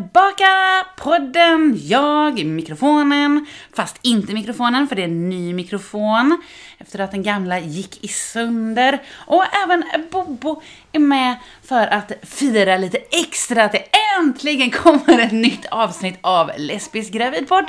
tillbaka! Podden, jag, mikrofonen, fast inte mikrofonen för det är en ny mikrofon efter att den gamla gick i sönder. Och även Bobo är med för att fira lite extra att det äntligen kommer ett nytt avsnitt av Lesbisk gravidpodd.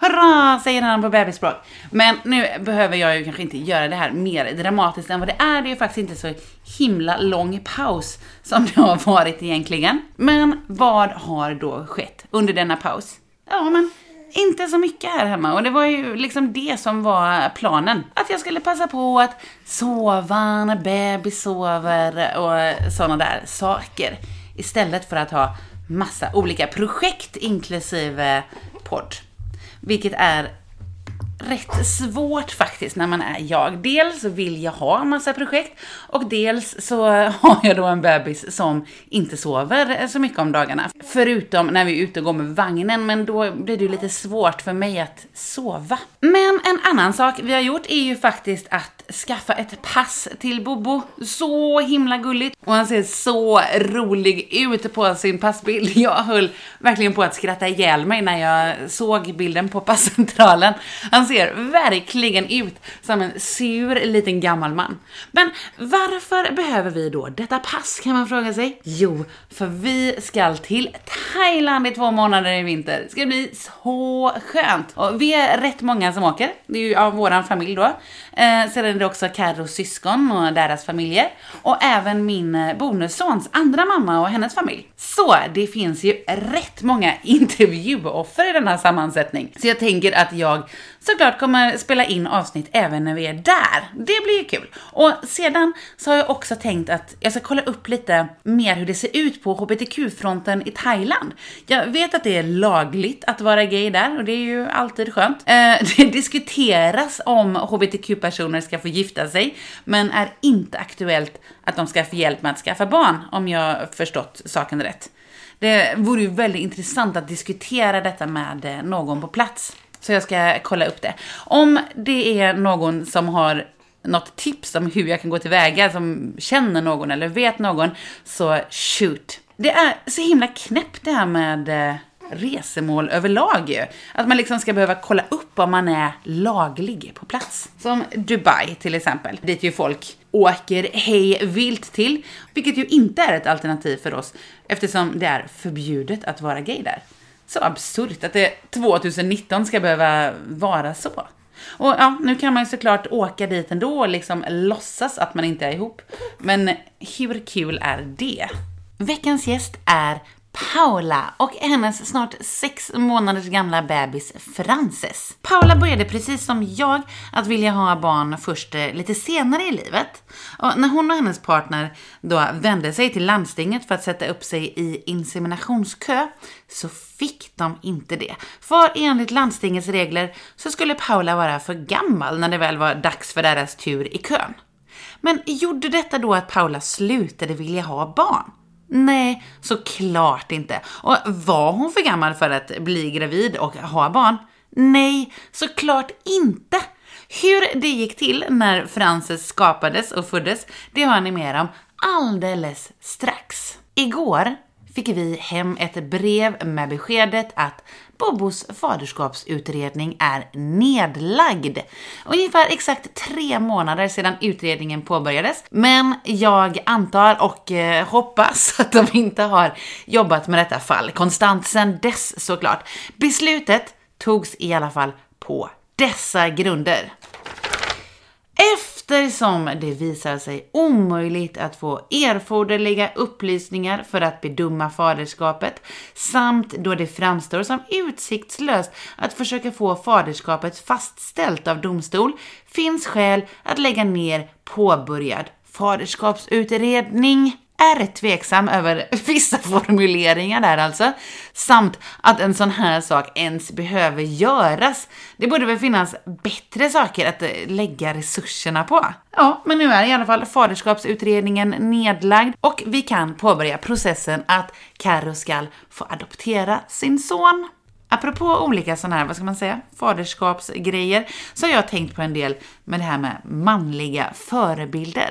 Hurra, säger han på bebisspråk. Men nu behöver jag ju kanske inte göra det här mer dramatiskt än vad det är. Det är ju faktiskt inte så himla lång paus som det har varit egentligen. Men vad har då skett under denna paus? Ja, men inte så mycket här hemma och det var ju liksom det som var planen. Att jag skulle passa på att sova när bebis sover och sådana där saker. Istället för att ha massa olika projekt inklusive podd. Vilket är rätt svårt faktiskt när man är jag. Dels så vill jag ha massa projekt och dels så har jag då en bebis som inte sover så mycket om dagarna. Förutom när vi är ute och går med vagnen, men då blir det ju lite svårt för mig att sova. Men en annan sak vi har gjort är ju faktiskt att skaffa ett pass till Bobo. Så himla gulligt! Och han ser så rolig ut på sin passbild. Jag höll verkligen på att skratta ihjäl mig när jag såg bilden på passcentralen. Han ser verkligen ut som en sur liten gammal man. Men varför behöver vi då detta pass kan man fråga sig? Jo, för vi ska till Thailand i två månader i vinter. Det ska bli så skönt! Och vi är rätt många som åker. Det är ju av våran familj då. Eh, sedan det också Carros syskon och deras familjer. Och även min eh, bonussons andra mamma och hennes familj. Så det finns ju rätt många intervjuoffer i den här sammansättning. Så jag tänker att jag såklart kommer spela in avsnitt även när vi är där. Det blir ju kul. Och sedan så har jag också tänkt att jag ska kolla upp lite mer hur det ser ut på hbtq-fronten i Thailand. Jag vet att det är lagligt att vara gay där och det är ju alltid skönt. Eh, det diskuteras om hbtq-personer ska få gifta sig, men är inte aktuellt att de ska få hjälp med att skaffa barn, om jag förstått saken rätt. Det vore ju väldigt intressant att diskutera detta med eh, någon på plats. Så jag ska kolla upp det. Om det är någon som har något tips om hur jag kan gå tillväga, som känner någon eller vet någon, så shoot. Det är så himla knäppt det här med eh, resemål överlag ju. Att man liksom ska behöva kolla upp om man är laglig på plats. Som Dubai till exempel, dit ju folk åker hej vilt till, vilket ju inte är ett alternativ för oss eftersom det är förbjudet att vara gay där. Så absurt att det 2019 ska behöva vara så. Och ja, nu kan man ju såklart åka dit ändå och liksom låtsas att man inte är ihop. Men hur kul är det? Veckans gäst är Paula och hennes snart sex månaders gamla bebis Frances. Paula började precis som jag att vilja ha barn först eh, lite senare i livet. Och när hon och hennes partner då vände sig till landstinget för att sätta upp sig i inseminationskö så fick de inte det. För enligt landstingets regler så skulle Paula vara för gammal när det väl var dags för deras tur i kön. Men gjorde detta då att Paula slutade vilja ha barn? Nej, såklart inte. Och var hon för gammal för att bli gravid och ha barn? Nej, såklart inte. Hur det gick till när Frances skapades och föddes, det hör ni mer om alldeles strax. Igår fick vi hem ett brev med beskedet att Bobos faderskapsutredning är nedlagd. Ungefär exakt tre månader sedan utredningen påbörjades. Men jag antar och eh, hoppas att de inte har jobbat med detta fall konstant sedan dess såklart. Beslutet togs i alla fall på dessa grunder. Eftersom det visar sig omöjligt att få erforderliga upplysningar för att bedöma faderskapet samt då det framstår som utsiktslöst att försöka få faderskapet fastställt av domstol finns skäl att lägga ner påbörjad faderskapsutredning är rätt tveksam över vissa formuleringar där alltså, samt att en sån här sak ens behöver göras. Det borde väl finnas bättre saker att eh, lägga resurserna på. Ja, men nu är i alla fall faderskapsutredningen nedlagd och vi kan påbörja processen att Karo ska få adoptera sin son. Apropå olika sådana här, vad ska man säga, faderskapsgrejer, så har jag tänkt på en del med det här med manliga förebilder.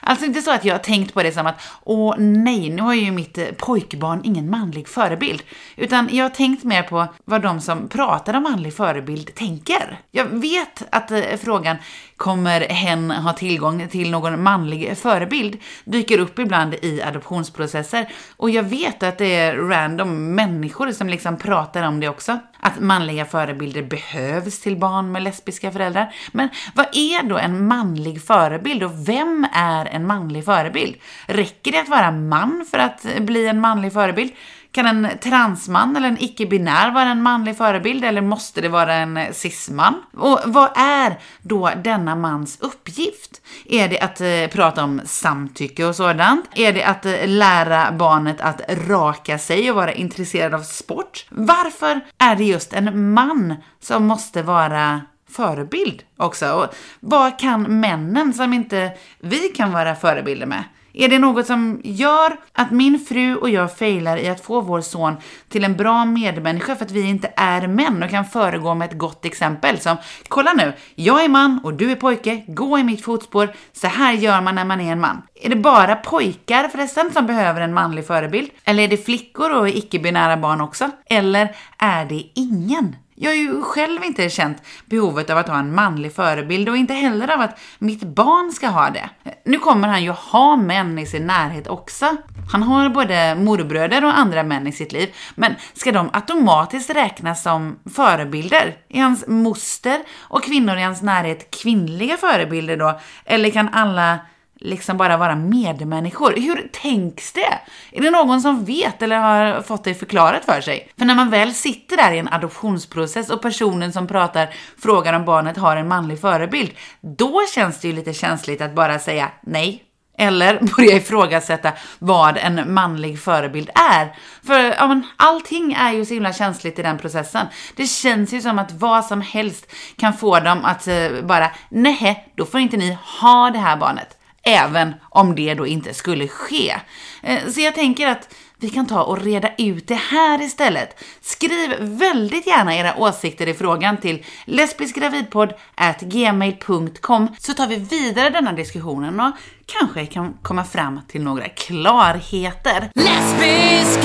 Alltså inte så att jag har tänkt på det som att åh nej, nu har ju mitt eh, pojkbarn ingen manlig förebild. Utan jag har tänkt mer på vad de som pratar om manlig förebild tänker. Jag vet att eh, frågan kommer hen ha tillgång till någon manlig förebild dyker upp ibland i adoptionsprocesser. Och jag vet att det är random människor som liksom pratar om det också. Att manliga förebilder behövs till barn med lesbiska föräldrar. Men vad är då en manlig förebild och vem är en manlig förebild? Räcker det att vara man för att bli en manlig förebild? Kan en transman eller en icke-binär vara en manlig förebild eller måste det vara en cisman? Och vad är då denna mans uppgift? Är det att eh, prata om samtycke och sådant? Är det att eh, lära barnet att raka sig och vara intresserad av sport? Varför är det just en man som måste vara förebild också? Och vad kan männen som inte vi kan vara förebilder med? Är det något som gör att min fru och jag failar i att få vår son till en bra medmänniska för att vi inte är män och kan föregå med ett gott exempel som kolla nu, jag är man och du är pojke, gå i mitt fotspår, så här gör man när man är en man. Är det bara pojkar förresten som behöver en manlig förebild? Eller är det flickor och icke-binära barn också? Eller är det ingen? Jag har ju själv inte känt behovet av att ha en manlig förebild och inte heller av att mitt barn ska ha det. Nu kommer han ju ha män i sin närhet också. Han har både morbröder och andra män i sitt liv, men ska de automatiskt räknas som förebilder? Är hans moster och kvinnor i hans närhet kvinnliga förebilder då? Eller kan alla liksom bara vara medmänniskor. Hur tänks det? Är det någon som vet eller har fått det förklarat för sig? För när man väl sitter där i en adoptionsprocess och personen som pratar frågar om barnet har en manlig förebild, då känns det ju lite känsligt att bara säga nej. Eller börja ifrågasätta vad en manlig förebild är. För ja, men, allting är ju så himla känsligt i den processen. Det känns ju som att vad som helst kan få dem att eh, bara, nej, då får inte ni ha det här barnet även om det då inte skulle ske. Eh, så jag tänker att vi kan ta och reda ut det här istället. Skriv väldigt gärna era åsikter i frågan till lesbiskgravidpodd@gmail.com så tar vi vidare denna diskussionen och kanske kan komma fram till några klarheter. Lesbisk!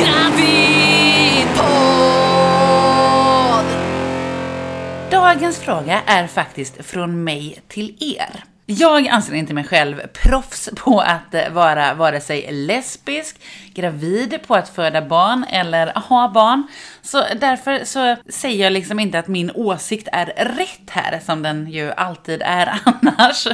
Dagens fråga är faktiskt från mig till er. Jag anser inte mig själv proffs på att vara vare sig lesbisk, gravid, på att föda barn eller ha barn. Så därför så säger jag liksom inte att min åsikt är rätt här, som den ju alltid är annars.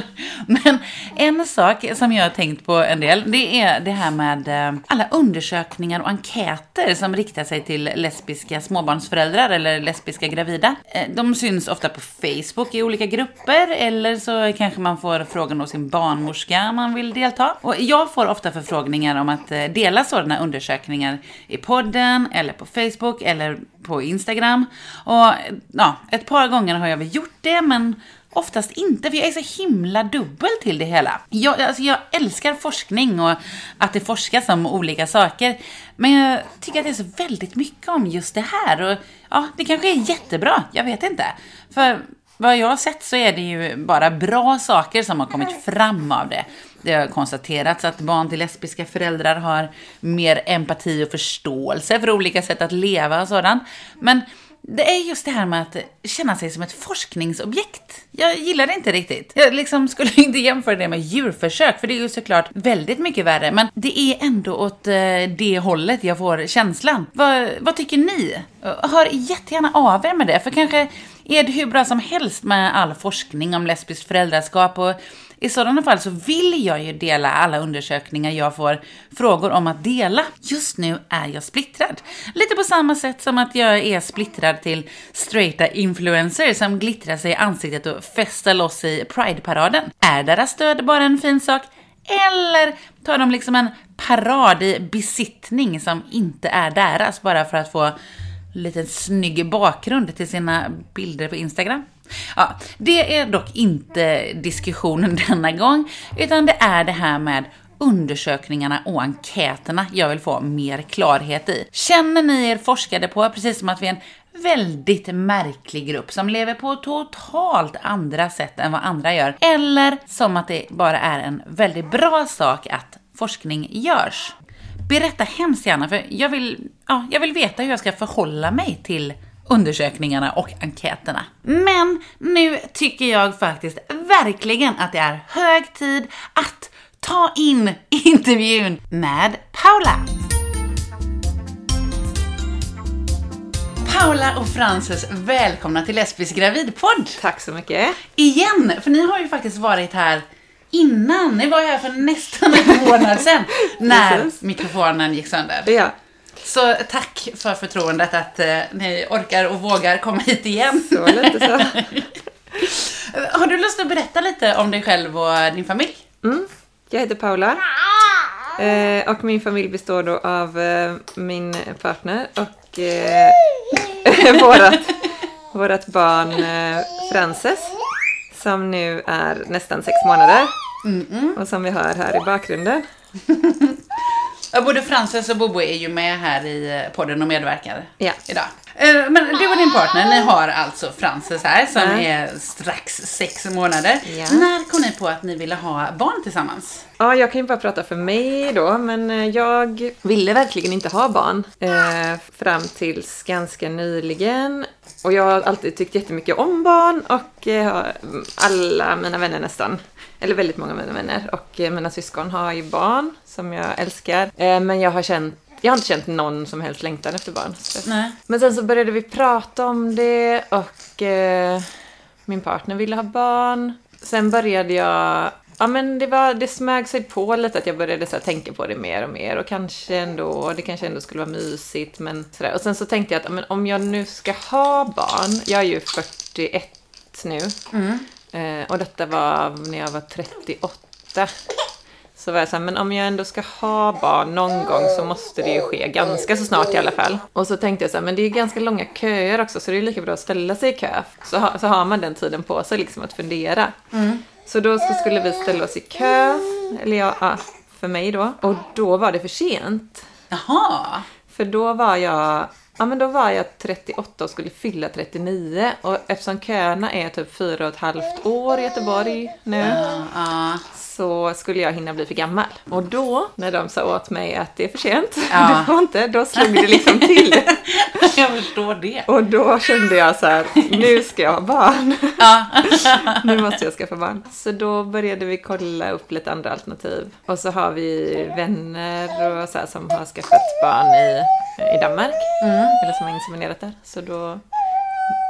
Men en sak som jag har tänkt på en del, det är det här med eh, alla undersökningar och enkäter som riktar sig till lesbiska småbarnsföräldrar eller lesbiska gravida. Eh, de syns ofta på Facebook i olika grupper eller så kanske man får frågan av sin barnmorska om man vill delta. Och jag får ofta förfrågningar om att eh, dela sådana undersökningar i podden eller på Facebook eller på Instagram. Och ja, ett par gånger har jag väl gjort det, men Oftast inte, för jag är så himla dubbel till det hela. Jag, alltså jag älskar forskning och att det forskas om olika saker. Men jag tycker att det är så väldigt mycket om just det här. Och ja, det kanske är jättebra, jag vet inte. För vad jag har sett så är det ju bara bra saker som har kommit fram av det. Det har konstaterats att barn till lesbiska föräldrar har mer empati och förståelse för olika sätt att leva och sådant. Men det är just det här med att känna sig som ett forskningsobjekt. Jag gillar det inte riktigt. Jag liksom skulle inte jämföra det med djurförsök, för det är ju såklart väldigt mycket värre. Men det är ändå åt eh, det hållet jag får känslan. Vad, vad tycker ni? Hör jättegärna av er med det, för kanske är det hur bra som helst med all forskning om lesbiskt föräldraskap och i sådana fall så vill jag ju dela alla undersökningar jag får frågor om att dela. Just nu är jag splittrad. Lite på samma sätt som att jag är splittrad till straighta influencers som glittrar sig i ansiktet och festar loss i Pride-paraden. Är deras stöd bara en fin sak? Eller tar de liksom en parad i besittning som inte är deras bara för att få lite snygg bakgrund till sina bilder på Instagram? Ja, det är dock inte diskussionen denna gång, utan det är det här med undersökningarna och enkäterna jag vill få mer klarhet i. Känner ni er forskade på, precis som att vi är en väldigt märklig grupp som lever på totalt andra sätt än vad andra gör. Eller som att det bara är en väldigt bra sak att forskning görs. Berätta hemskt gärna, för jag vill, ja, jag vill veta hur jag ska förhålla mig till undersökningarna och enkäterna. Men nu tycker jag faktiskt verkligen att det är hög tid att ta in intervjun med Paula. Paula och Frances, välkomna till Lesbisk gravidpodd! Tack så mycket. Igen, för ni har ju faktiskt varit här innan. Ni var ju här för nästan en månad sedan när mikrofonen gick sönder. Ja, Så tack för förtroendet att eh, ni orkar och vågar komma hit igen. så lite så. Har du lust att berätta lite om dig själv och din familj? Mm. Jag heter Paula. Eh, och min familj består då av eh, min partner och eh, vårat, vårat barn eh, Frances. Som nu är nästan sex månader. Och som vi hör här i bakgrunden. Både Frances och Bobo är ju med här i eh, podden och medverkar Ja. idag. Eh, Men du och din partner, ni har alltså Frances här som Ja. är strax sex månader. Ja. När kom ni på att ni ville ha barn tillsammans? Ja, jag kan ju bara prata för mig då, men eh, jag ville verkligen inte ha barn eh, fram tills ganska nyligen. Och jag har alltid tyckt jättemycket om barn och eh, alla mina vänner nästan, eller väldigt många av mina vänner och eh, mina syskon har ju barn som jag älskar. Eh, men jag har känt jag har inte känt någon som helst längtan efter barn. Nej. Men sen så började vi prata om det och eh, min partner ville ha barn. Sen började jag, ja men det, var, det smög sig på lite att jag började så här, tänka på det mer och mer och kanske ändå, det kanske ändå skulle vara mysigt men sådär. Och sen så tänkte jag att ja, men om jag nu ska ha barn, jag är ju 41 nu eh, och detta var när jag var 38. Så var jag såhär, men om jag ändå ska ha barn någon gång så måste det ju ske ganska så snart i alla fall. Och så tänkte jag så här, men det är ju ganska långa köer också så det är lika bra att ställa sig i kö. Så, ha, så har man den tiden på sig liksom att fundera. Så då så skulle vi ställa oss i kö, eller ja, ja, för mig då. Och då var det för sent. Jaha. För då var jag, ja men då var jag 38 och skulle fylla 39. Och eftersom köerna är typ fyra och ett halvt år i Göteborg nu Ja, ja. så skulle jag hinna bli för gammal. Och då, när de sa åt mig att det är för sent, Ja. det var inte, då slog det liksom till. Jag förstår det. Och då kände jag så här, nu ska jag ha barn. Ja. Nu måste jag skaffa barn. Så då började vi kolla upp lite andra alternativ. Och så har vi vänner och så som har skaffat barn i, i Danmark. Eller som har inseminerat där. Så då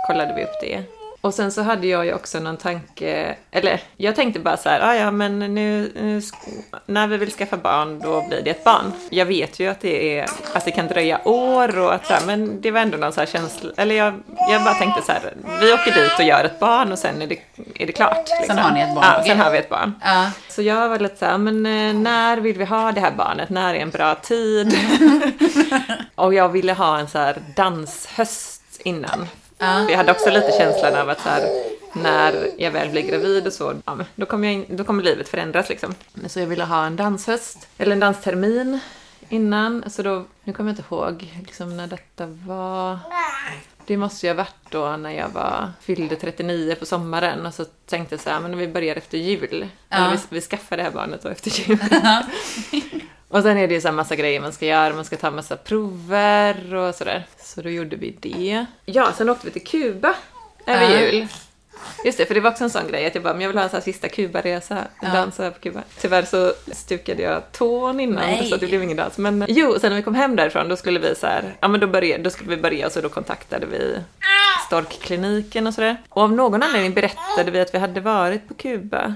kollade vi upp det. Och sen så hade jag ju också någon tanke, eller jag tänkte bara så här, "Ah, ja men nu, nu sk- när vi vill skaffa barn då blir det ett barn. Jag vet ju att det är, att det kan dröja år och att så här, men det var ändå någon så här känsla, eller jag, jag bara tänkte så här, vi åker dit och gör ett barn och sen är det, är det klart. liksom. har ni ett barn, Ja, sen har vi ett barn. Ja. Så jag var lite så här, men eh, när vill vi ha det här barnet? När är en bra tid? och jag ville ha en så här danshöst innan. Ja. Jag hade också lite känslan av att så här, när jag väl blir gravid och så, ja, då, kommer in, då kommer livet förändras liksom. Men Så jag ville ha en danshöst, eller en danstermin innan. Så då, nu kommer jag inte ihåg liksom, när detta var. Det måste ju ha varit då när jag var, fyllde 39 på sommaren och så tänkte jag så här, men vi börjar efter jul. Ja. Eller vi, vi skaffar det här barnet då efter jul. och sen är det ju så här massa grejer man ska göra, man ska ta massa prover och sådär. Så då gjorde vi det. Ja, sen åkte vi till Kuba över Ja. jul. Just det, för det var också en sån grej att jag bara, men jag vill ha en sån här sista Kuba-resa, Ja. dansa på Kuba. Tyvärr så stukade jag tån innan Nej. så det blev ingen dans. Men jo, sen när vi kom hem därifrån då skulle vi så här, ja men då, började, då skulle vi börja och så då kontaktade vi Storkkliniken och sådär. Och av någon anledning berättade vi att vi hade varit på Kuba.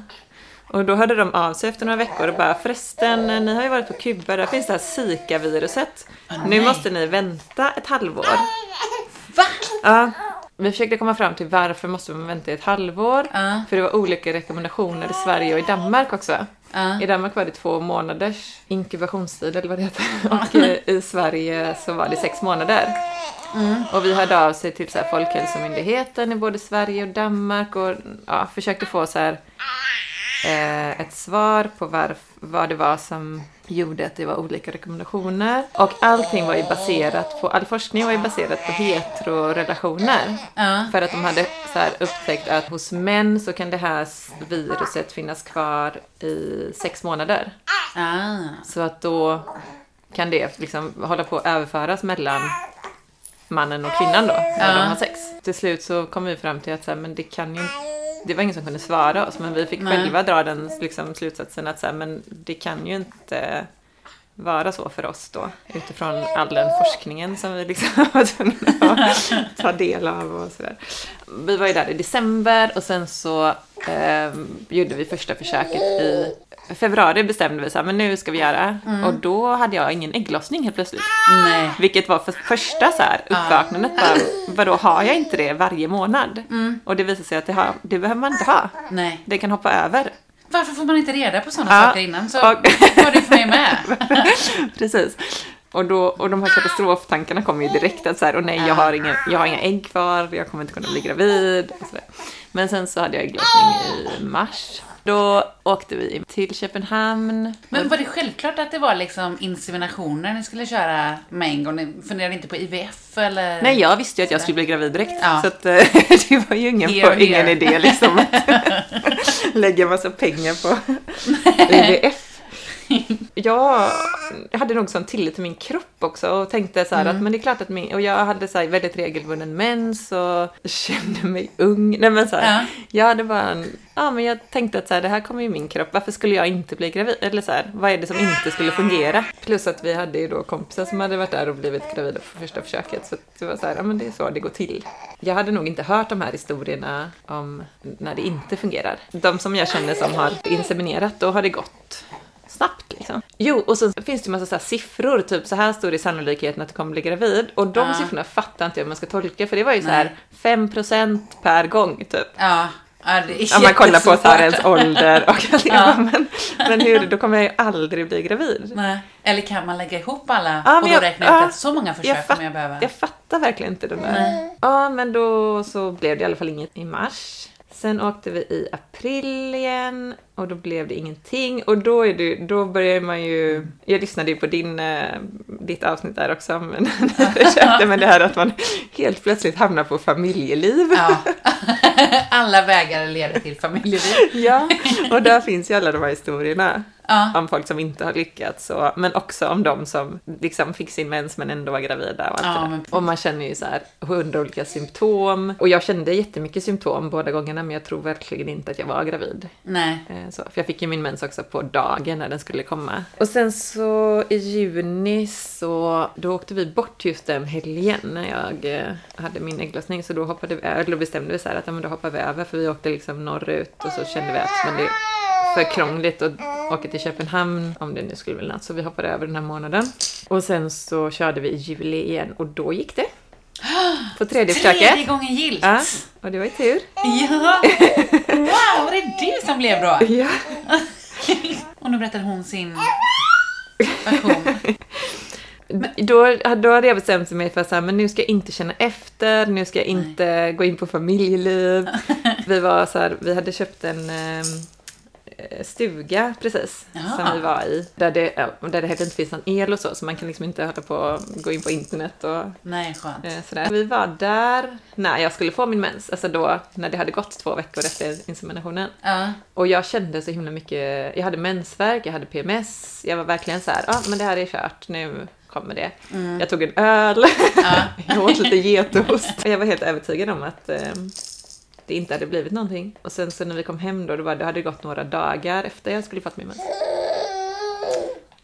Och då hörde de av sig efter några veckor och bara förresten, ni har ju varit på Kuba, där finns det här Zika-viruset. nu nej. måste ni vänta ett halvår. Va? Ja, vi försökte komma fram till varför måste man vänta i ett halvår. Ja. För det var olika rekommendationer i Sverige och i Danmark också. Ja. I Danmark var det två månaders inkubationstid eller vad det heter. Och i Sverige så var det sex månader. Och vi hörde av sig till så här Folkhälsomyndigheten i både Sverige och Danmark och ja, försökte få så här eh, ett svar på varf, vad det var som gjorde att det var olika rekommendationer. Och allting var ju baserat på, all forskning var ju baserat på heterorelationer. Ja. För att de hade så upptäckt att hos män så kan det här viruset finnas kvar i sex månader. Ah. Så att då kan det liksom hålla på att överföras mellan mannen och kvinnan då, när Ja. de har sex. Till slut så kom vi fram till att så här, men det kan ju det var ingen som kunde svara oss, men vi fick Nej. själva dra den liksom, slutsatsen att så här, men det kan ju inte vara så för oss då, utifrån all den forskningen som vi liksom var tvungna att ta del av och sådär. Vi var ju där i december och sen så eh, gjorde vi första försöket i februari bestämde vi så här, men nu ska vi göra. Och då hade jag ingen ägglossning helt plötsligt. Nej. Vilket var för första så här, uppvaknandet. Bara, vadå, har jag inte det varje månad? Och det visade sig att det, har, det behöver man inte ha. Nej. Det kan hoppa över. Varför får man inte reda på sådana Ja, saker innan? Så och- var det för mig med. Precis. Och, då, och de här katastroftankarna kom ju direkt att så här, och nej, jag har, ingen, jag har inga ägg kvar, jag kommer inte kunna bli gravid. Men sen så hade jag ägglossning i mars. Då åkte vi till Köpenhamn. Men var det självklart att det var liksom inseminationer ni skulle köra med en gång? Ni funderade inte på IVF eller? Nej, jag visste ju att jag skulle bli gravid direkt. Ja. Så att, eh, det var ju ingen, Here, ingen here. idé liksom att lägga massa pengar på IVF. Jag hade nog sån tillit till min kropp också och tänkte så Mm. att men det är klart att min, och jag hade så väldigt regelbunden mens och kände mig ung. Nej men så här, Ja. jag hade bara en, ja men jag tänkte att så här, det här kommer ju min kropp, varför skulle jag inte bli gravid? Eller så här, vad är det som inte skulle fungera? Plus att vi hade ju då kompisar som hade varit där och blivit gravida på första försöket så det var så här, ja men det är så det går till. Jag hade nog inte hört de här historierna om när det inte fungerar. De som jag känner som har inseminerat, då har det gått snabbt liksom. Jo, och så finns det ju massa så siffror, typ så här stor är sannolikheten att du kommer bli gravid. Och de Ja. siffrorna fattar inte jag hur man ska tolka, för det var ju så Nej. här 5% per gång typ. Ja, ja det är Om man kollar på så här jättesvårt. ens ålder och allting. Ja. Men, men hur, då kommer jag ju aldrig bli gravid. Nej. Eller kan man lägga ihop alla Ja, och då jag- räkna ut ja, att så många försök fatt- kommer jag behöva? Jag fattar verkligen inte den där. Nej. Ja, men då så blev det i alla fall inget i mars. Sen åkte vi i april igen och då blev det ingenting. Och då, är det, då börjar man ju... Jag lyssnade ju på din, eh, ditt avsnitt där också, men försökte med det här att man helt plötsligt hamnar på familjeliv. Ja. alla vägar leder till familjeliv. Ja, och där finns ju alla de här historierna. Ja. Om folk som inte har lyckats, och, men också om de som liksom fick sin mens men ändå var gravida och allt Ja, Och man känner ju så här hundra olika symptom. Och jag kände jättemycket symptom båda gångerna men jag tror verkligen inte att jag var gravid. Nej. Eh, Så, för jag fick ju min mens också på dagen när den skulle komma. Och sen så i juni så då åkte vi bort just den helgen när jag eh, hade min ägglossning. Så då, hoppade vi, eller bestämde vi så här att ja, men då hoppar vi över för vi åkte liksom norrut och så kände vi att men det för krångligt att åka till Köpenhamn om det nu skulle bli natt. Så vi hoppade över den här månaden. Och sen så körde vi i juli igen och då gick det. På tredje Tredje försöket. gången gillt. Ja, och det var ju tur. Ja. Wow, var det det som blev bra? Ja. Och nu berättar hon sin version. Då, då hade jag bestämt mig för att men nu ska jag inte känna efter, nu ska jag inte gå in på familjeliv. Vi var så här, vi hade köpt en ehm, eh, stuga precis, Ja. som vi var i. Där det, där det heller inte finns någon el och så, så man kan liksom inte hålla på och gå in på internet och Nej, skönt. eh, sådär. Vi var där när jag skulle få min mens, alltså då när det hade gått två veckor efter inseminationen. Ja. Och jag kände så himla mycket, jag hade mensvärk, jag hade PMS, jag var verkligen så här, ja ah, men det här är kört, nu kommer det. Jag tog en öl, Ja. jag åt lite getost. Jag var helt övertygad om att eh, det inte hade blivit någonting. Och sen så när vi kom hem då, då, var, det hade det gått några dagar efter jag skulle fått min mens.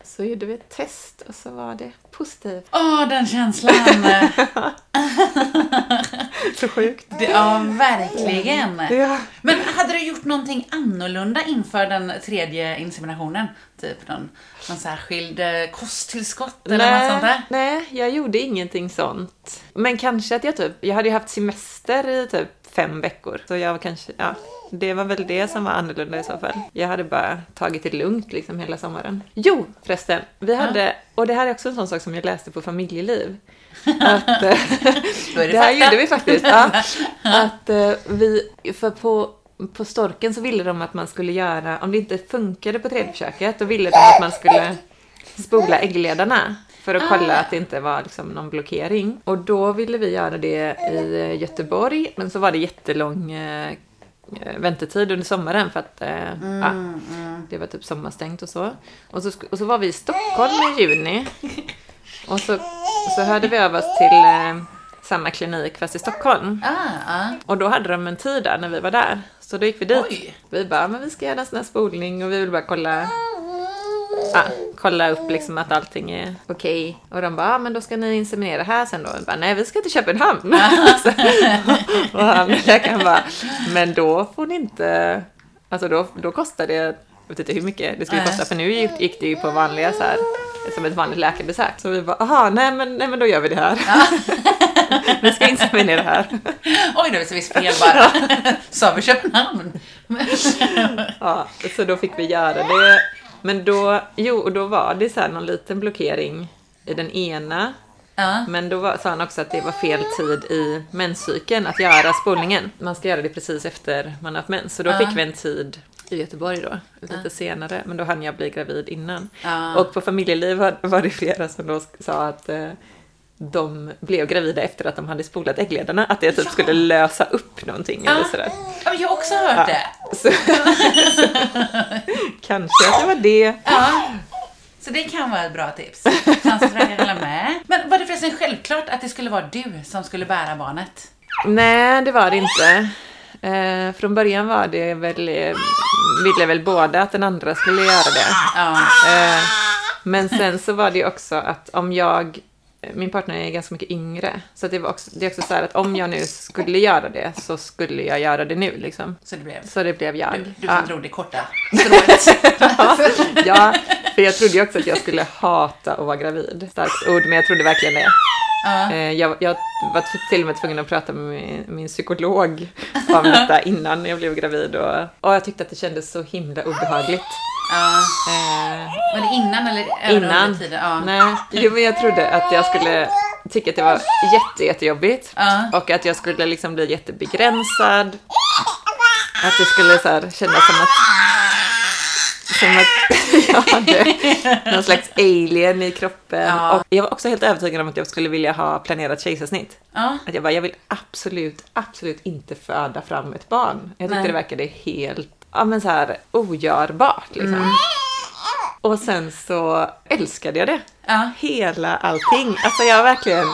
Så gjorde vi ett test och så var det positivt. Åh, den känslan. Så sjukt. Det, ja, verkligen. Ja. Men hade du gjort någonting annorlunda inför den tredje inseminationen? Typ någon, någon särskild eh, kosttillskott eller något sånt där? nej, jag gjorde ingenting sånt. Men kanske att jag typ, jag hade ju haft semester i typ fem veckor. Så jag var kanske, ja, det var väl det som var annorlunda i så fall. Jag hade bara tagit det lugnt liksom hela sommaren. Jo, förresten, vi hade, och det här är också en sån sak som jag läste på familjeliv. Att, eh, det det här gjorde vi faktiskt. Ja, att eh, vi, för på på storken så ville de att man skulle göra, om det inte funkade på tredje försöket, då ville de att man skulle spola äggledarna för att kolla Ah. att det inte var liksom någon blockering. Och då ville vi göra det i eh, Göteborg, men så var det jättelång eh, väntetid under sommaren för att eh, ja, det var typ sommarstängt och så. Och så, och så var vi i Stockholm i juni. Och så, så hörde vi av oss till eh, samma klinik fast i Stockholm. Ah, ah. Och då hade de en tid där när vi var där. Så då gick vi dit. Oj. Vi bara, men vi ska göra en sån här spolning och vi vill bara kolla, ja, kolla upp liksom att allting är okej. Och de bara, ja, men då ska ni inseminera här sen då. Vi bara, nej vi ska till Köpenhamn. Så- och han, läkaren bara, men då får ni inte, alltså då, då kostar det, jag vet inte hur mycket det skulle kosta för nu gick, gick det ju på vanliga så här, som ett vanligt läkarbesök. Så vi bara, aha, nej men, nej men då gör vi det här. vi ska inseminera här. Oj, det var visst fel bara. Sa vi Köpenhamn? Ja, så då fick vi göra det. Men då, jo, och då var det så här någon liten blockering i den ena. Ja. Men då var, sa han också att det var fel tid i menscykeln att göra spolningen. Man ska göra det precis efter man har haft mens. Så då Ja. fick vi en tid i Göteborg då, lite senare. Men då hann jag bli gravid innan. Ja. Och på familjeliv var, var det flera som då sa att eh, de blev gravida efter att de hade spolat äggledarna. Att det typ Ja. skulle lösa upp någonting eller sådär. Ja, men jag har också hört det. Så, kanske att det var det. Ja. Så det kan vara ett bra tips. Hålla med. Men var det förresten självklart att det skulle vara du som skulle bära barnet? Nej, det var det inte. Eh, från början var det väl, eh, ville väl båda att den andra skulle göra det. Ja. Eh, men sen så var det också att om jag, min partner är ganska mycket yngre, så det, var också, det är också så här att om jag nu skulle göra det så skulle jag göra det nu liksom. Så det blev Så det blev jag. du, du Ja. drog det korta strået. ja, för jag trodde ju också att jag skulle hata att vara gravid. Starkt ord, men jag trodde verkligen det. Eh, Jag, jag var till och med tvungen att prata med min, min psykolog om detta innan jag blev gravid och, och jag tyckte att det kändes så himla obehagligt. Ja. Eh, Var det innan eller innan. Ja. Nej, jo, men jag trodde att jag skulle tycka att det var jätte, jättejobbigt Ja. och att jag skulle liksom bli jättebegränsad. Att det skulle så här, kännas som att som att jag hade någon slags alien i kroppen. Ja. Och jag var också helt övertygad om att jag skulle vilja ha planerat kejsarsnitt. Ja. Att jag bara, jag vill absolut, absolut inte föda fram ett barn. Jag tyckte Nej. det verkade helt, ja men så här ogörbart liksom. Mm. Och sen så älskade jag det. Ja. Hela allting. Alltså jag verkligen,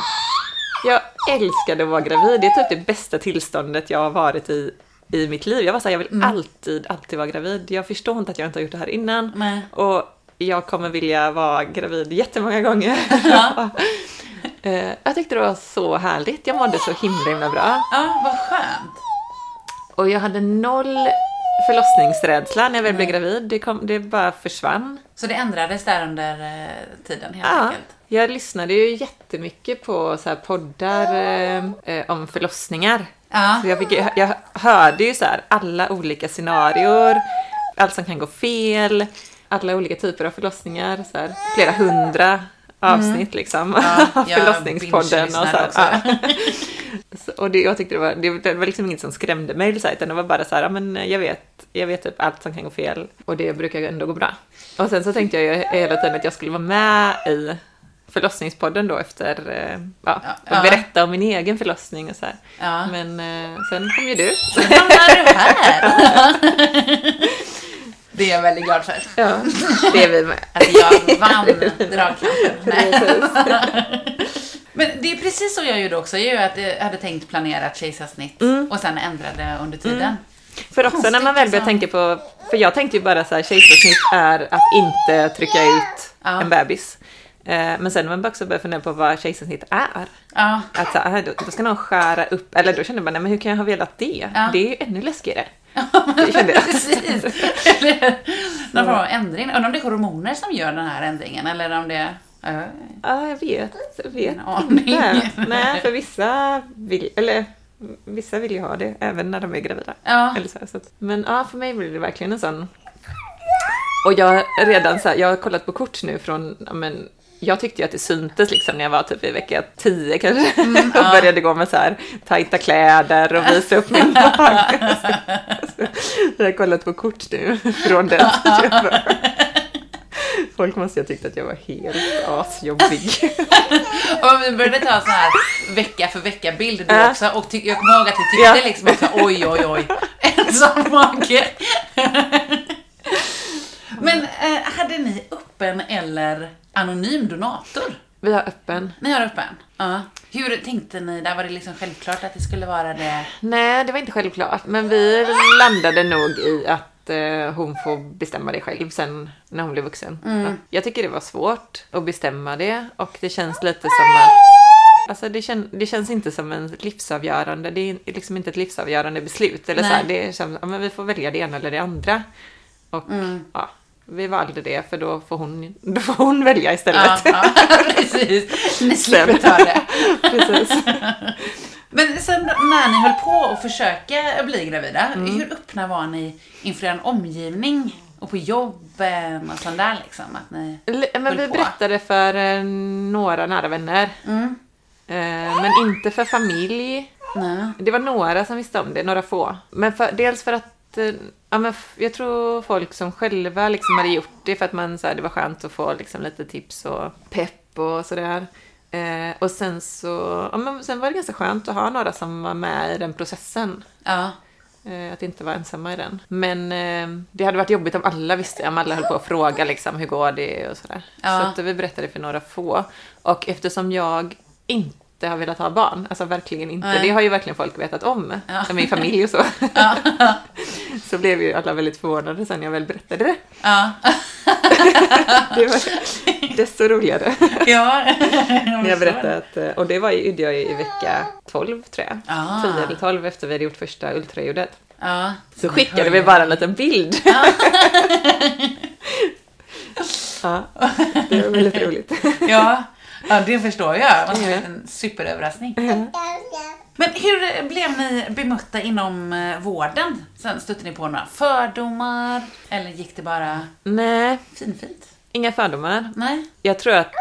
jag älskade att vara gravid. Det är typ det bästa tillståndet jag har varit i i mitt liv. Jag var såhär, jag vill Mm. alltid, alltid vara gravid. Jag förstår inte att jag inte har gjort det här innan. Nej. Och jag kommer vilja vara gravid jättemånga gånger. Ja. Eh, jag tyckte det var så härligt. Jag mådde så himla, himla bra. ja, vad skönt. Och jag hade noll förlossningsrädsla när jag väl blev gravid. Det, kom, det bara försvann. Så det ändrades där under eh, tiden helt Ja, enkelt? jag lyssnade ju jättemycket på så poddar eh, eh, om förlossningar. Ja. Så jag, fick, ju- jag hörde ju så här alla olika scenarier, allt som kan gå fel, alla olika typer av förlossningar, så här, flera hundra avsnitt liksom. Mm. Ja, av jag förlossningspodden och så här. Ja. Så, och det, jag tyckte det var, det, det var liksom inget som skrämde mig, så här, utan det var bara så här, ja, men jag vet, jag vet typ allt som kan gå fel och det brukar ändå gå bra. Och sen så tänkte jag ju hela tiden att jag skulle vara med i förlossningspodden då efter, eh, ja, Ja. och berätta om min egen förlossning och så här. Ja. Men eh, sen kom ju du. Så hamnar du här. Det är jag väldigt glad för. Ja, det är vi med. Att jag vann dragkampen. Men det är precis så jag gjorde också. Jag hade, tänkt planera ett kejsarsnitt Mm. och sen ändrade under tiden. För också när man väl börjar Konstigt, tänka på, för jag tänkte ju bara så här, kejsarsnitt är att inte trycka ut Ja. en bebis. Eh, Men sen när man också börjar fundera på vad kejsarsnitt är. Ja, Att så här, då, då ska någon skära upp, eller då kände man, nej men hur kan jag ha velat det? Ja. Det är ju ännu läskigare. Det kände jag. precis. Eller någon form av ändring. Undrar om det är hormoner som gör den här ändringen eller om det... Ja, Ja, jag vet, jag vet inte. Nej, för vissa vill, eller vissa vill ju ha det även när de är gravida. Ja. Eller så, så att, men ja, för mig blir det verkligen en sån... Och jag redan så här, jag har kollat på kort nu från men, jag tyckte ju att det syntes liksom när jag var typ i vecka 10 kanske. och började gå med så här tajta kläder och visa upp min mage. Jag har kollat på kort nu från den tiden. Folk måste ha tyckt att jag var helt asjobbig. Och vi började ta så här vecka för vecka bild då också och ty- jag kommer ihåg att vi tyckte liksom också oj oj oj, en sån mage. Men eh, hade ni öppen eller anonym donator? Vi har öppen. Ni har öppen? Ja. Hur tänkte ni där? Var det liksom självklart att det skulle vara det? Nej, det var inte självklart. Men vi landade nog i att eh, hon får bestämma det själv sen när hon blir vuxen. Ja. Jag tycker det var svårt att bestämma det och det känns lite som att Alltså det, kän, det känns inte som en livsavgörande, det är liksom inte ett livsavgörande beslut. Eller så här, det är som, ja, men vi får välja det ena eller det andra. Och ja, vi valde det för då får hon, då får hon välja istället. Ja, ja precis. Ni slipper ta det. Precis. Men sen när ni höll på att försöka bli gravida, Mm. hur öppna var ni inför en omgivning och på jobben och sånt där liksom? Att ni... Men vi på? berättade för eh, några nära vänner. Mm. Eh, men inte för familj. Nej. Det var några som visste om det, några få. Men för, dels för att eh, ja, men jag tror folk som själva liksom hade gjort det för att man, så här, det var skönt att få liksom, lite tips och pepp och sådär. Eh, och sen så ja, men sen var det ganska skönt att ha några som var med i den processen. Ja. Eh, att inte vara ensamma i den. Men eh, det hade varit jobbigt om alla visste, om alla höll på att fråga liksom, hur går det och sådär. Ja. Så att vi berättade för några få. Och eftersom jag inte har velat ha barn, alltså verkligen inte, Nej. det har ju verkligen folk vetat om, Ja. min familj och så. Ja. så blev ju alla väldigt förvånade sen jag väl berättade det. Ja. Det var desto roligare ja. när jag berättade att, eh, och det var ju, jag i vecka 12 tror jag. Ah. 10 eller 12 efter vi hade gjort första ultraljudet. Ja. Så skickade vi bara en liten bild. ja, det var väldigt roligt. Ja. Ja, det förstår jag. Det var en superöverraskning. Men hur blev ni bemötta inom eh, vården? Sen stötte ni på några fördomar? Eller gick det bara Nej, finfint? inga fördomar. Nej? Jag tror att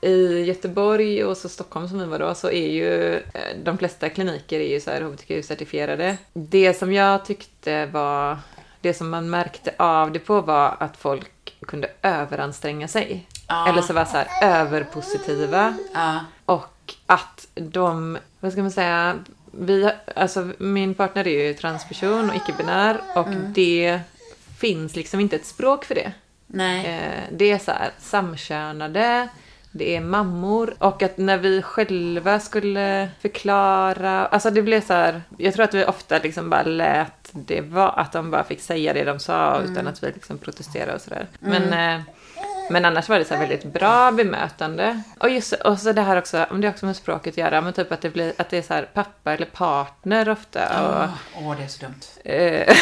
i Göteborg och så Stockholm som vi var då så är ju eh, de flesta kliniker är ju så här HBTQ-certifierade. Det som jag tyckte var, det som man märkte av det på var att folk kunde överanstränga sig. Ja. Eller så var så här överpositiva. Ja. Och att de, vad ska man säga, vi, alltså min partner är ju transperson och icke-binär och det finns liksom inte ett språk för det. Nej. Eh, det är så här samkönade, det är mammor och att när vi själva skulle förklara, alltså det blev så här, jag tror att vi ofta liksom bara lät det vara, att de bara fick säga det de sa utan att vi liksom protesterade och sådär. Men, eh, men annars var det så väldigt bra bemötande. Och just och så det här också, om det också med språket att göra, men typ att det, blir, att det är så pappa eller partner ofta. Åh, det är så dumt. Eh,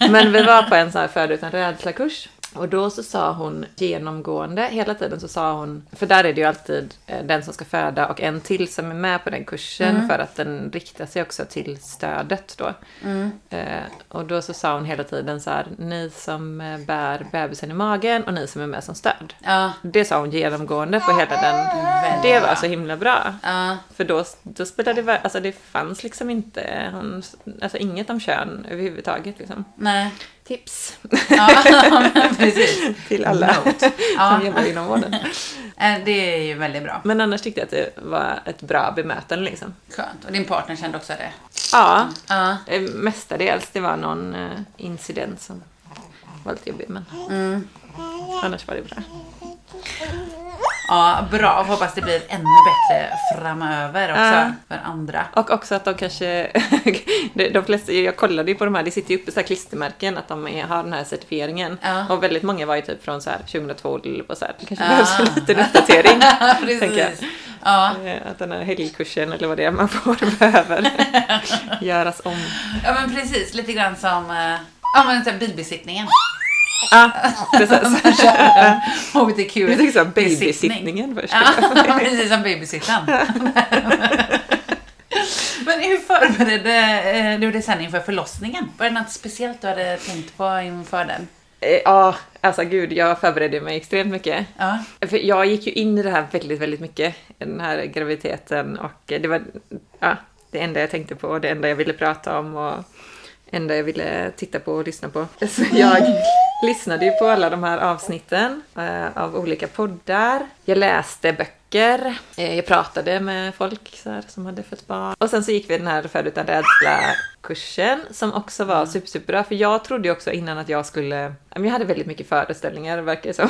Men vi var på en sån här föda utan rädsla-kurs. Och då så sa hon genomgående, hela tiden så sa hon, för där är det ju alltid eh, den som ska föda och en till som är med på den kursen för att den riktar sig också till stödet då. Eh, och då så sa hon hela tiden så här, ni som eh, bär bebisen i magen och ni som är med som stöd. Ja. Det sa hon genomgående på hela den. Det var så himla bra. Ja. För då, då spelade det, alltså det fanns liksom inte, hon, alltså inget om kön överhuvudtaget liksom. Nej. Tips Ja, precis. till alla Note. Som jobbar inom vården. Eh, Det är ju väldigt bra. Men annars tyckte jag att det var ett bra bemötande liksom. Skönt. Och din partner kände också det? Ja, eh, mestadels. Det var någon eh, incident som var lite jobbig men annars var det bra. Ja, bra. Hoppas det blir ännu bättre framöver också Ja. för andra. Och också att de kanske, de flesta, jag kollade ju på de här, det sitter ju uppe så klistermärken att de är, har den här certifieringen. Ja. Och väldigt många var ju typ från så här 2012 och så här, det kanske Ja. behövs en liten uppdatering. Precis. Ja. Eh, Att den här helgkursen eller vad det är man får behöver göras om. ja, men precis. Lite grann som eh, ja, men, här, bilbesiktningen. Ja, precis. HBTQ. Du tänkte så babysitningen först. Ja, precis som babysittaren. Men hur förberedde eh, du dig sen inför förlossningen? Var det något speciellt du hade tänkt på inför den? Eh, Ja, alltså gud, jag förberedde mig extremt mycket. Ja. För jag gick ju in i det här väldigt, väldigt mycket, den här graviditeten och det var ja, det enda jag tänkte på, det enda jag ville prata om och enda jag ville titta på och lyssna på. Så jag lyssnade ju på alla de här avsnitten eh, av olika poddar. Jag läste böcker, eh, jag pratade med folk så här, som hade fått barn. Och sen så gick vi den här Född utan rädsla-kursen som också var super, superbra. För jag trodde ju också innan att jag skulle... Jag hade väldigt mycket föreställningar, verkar det som.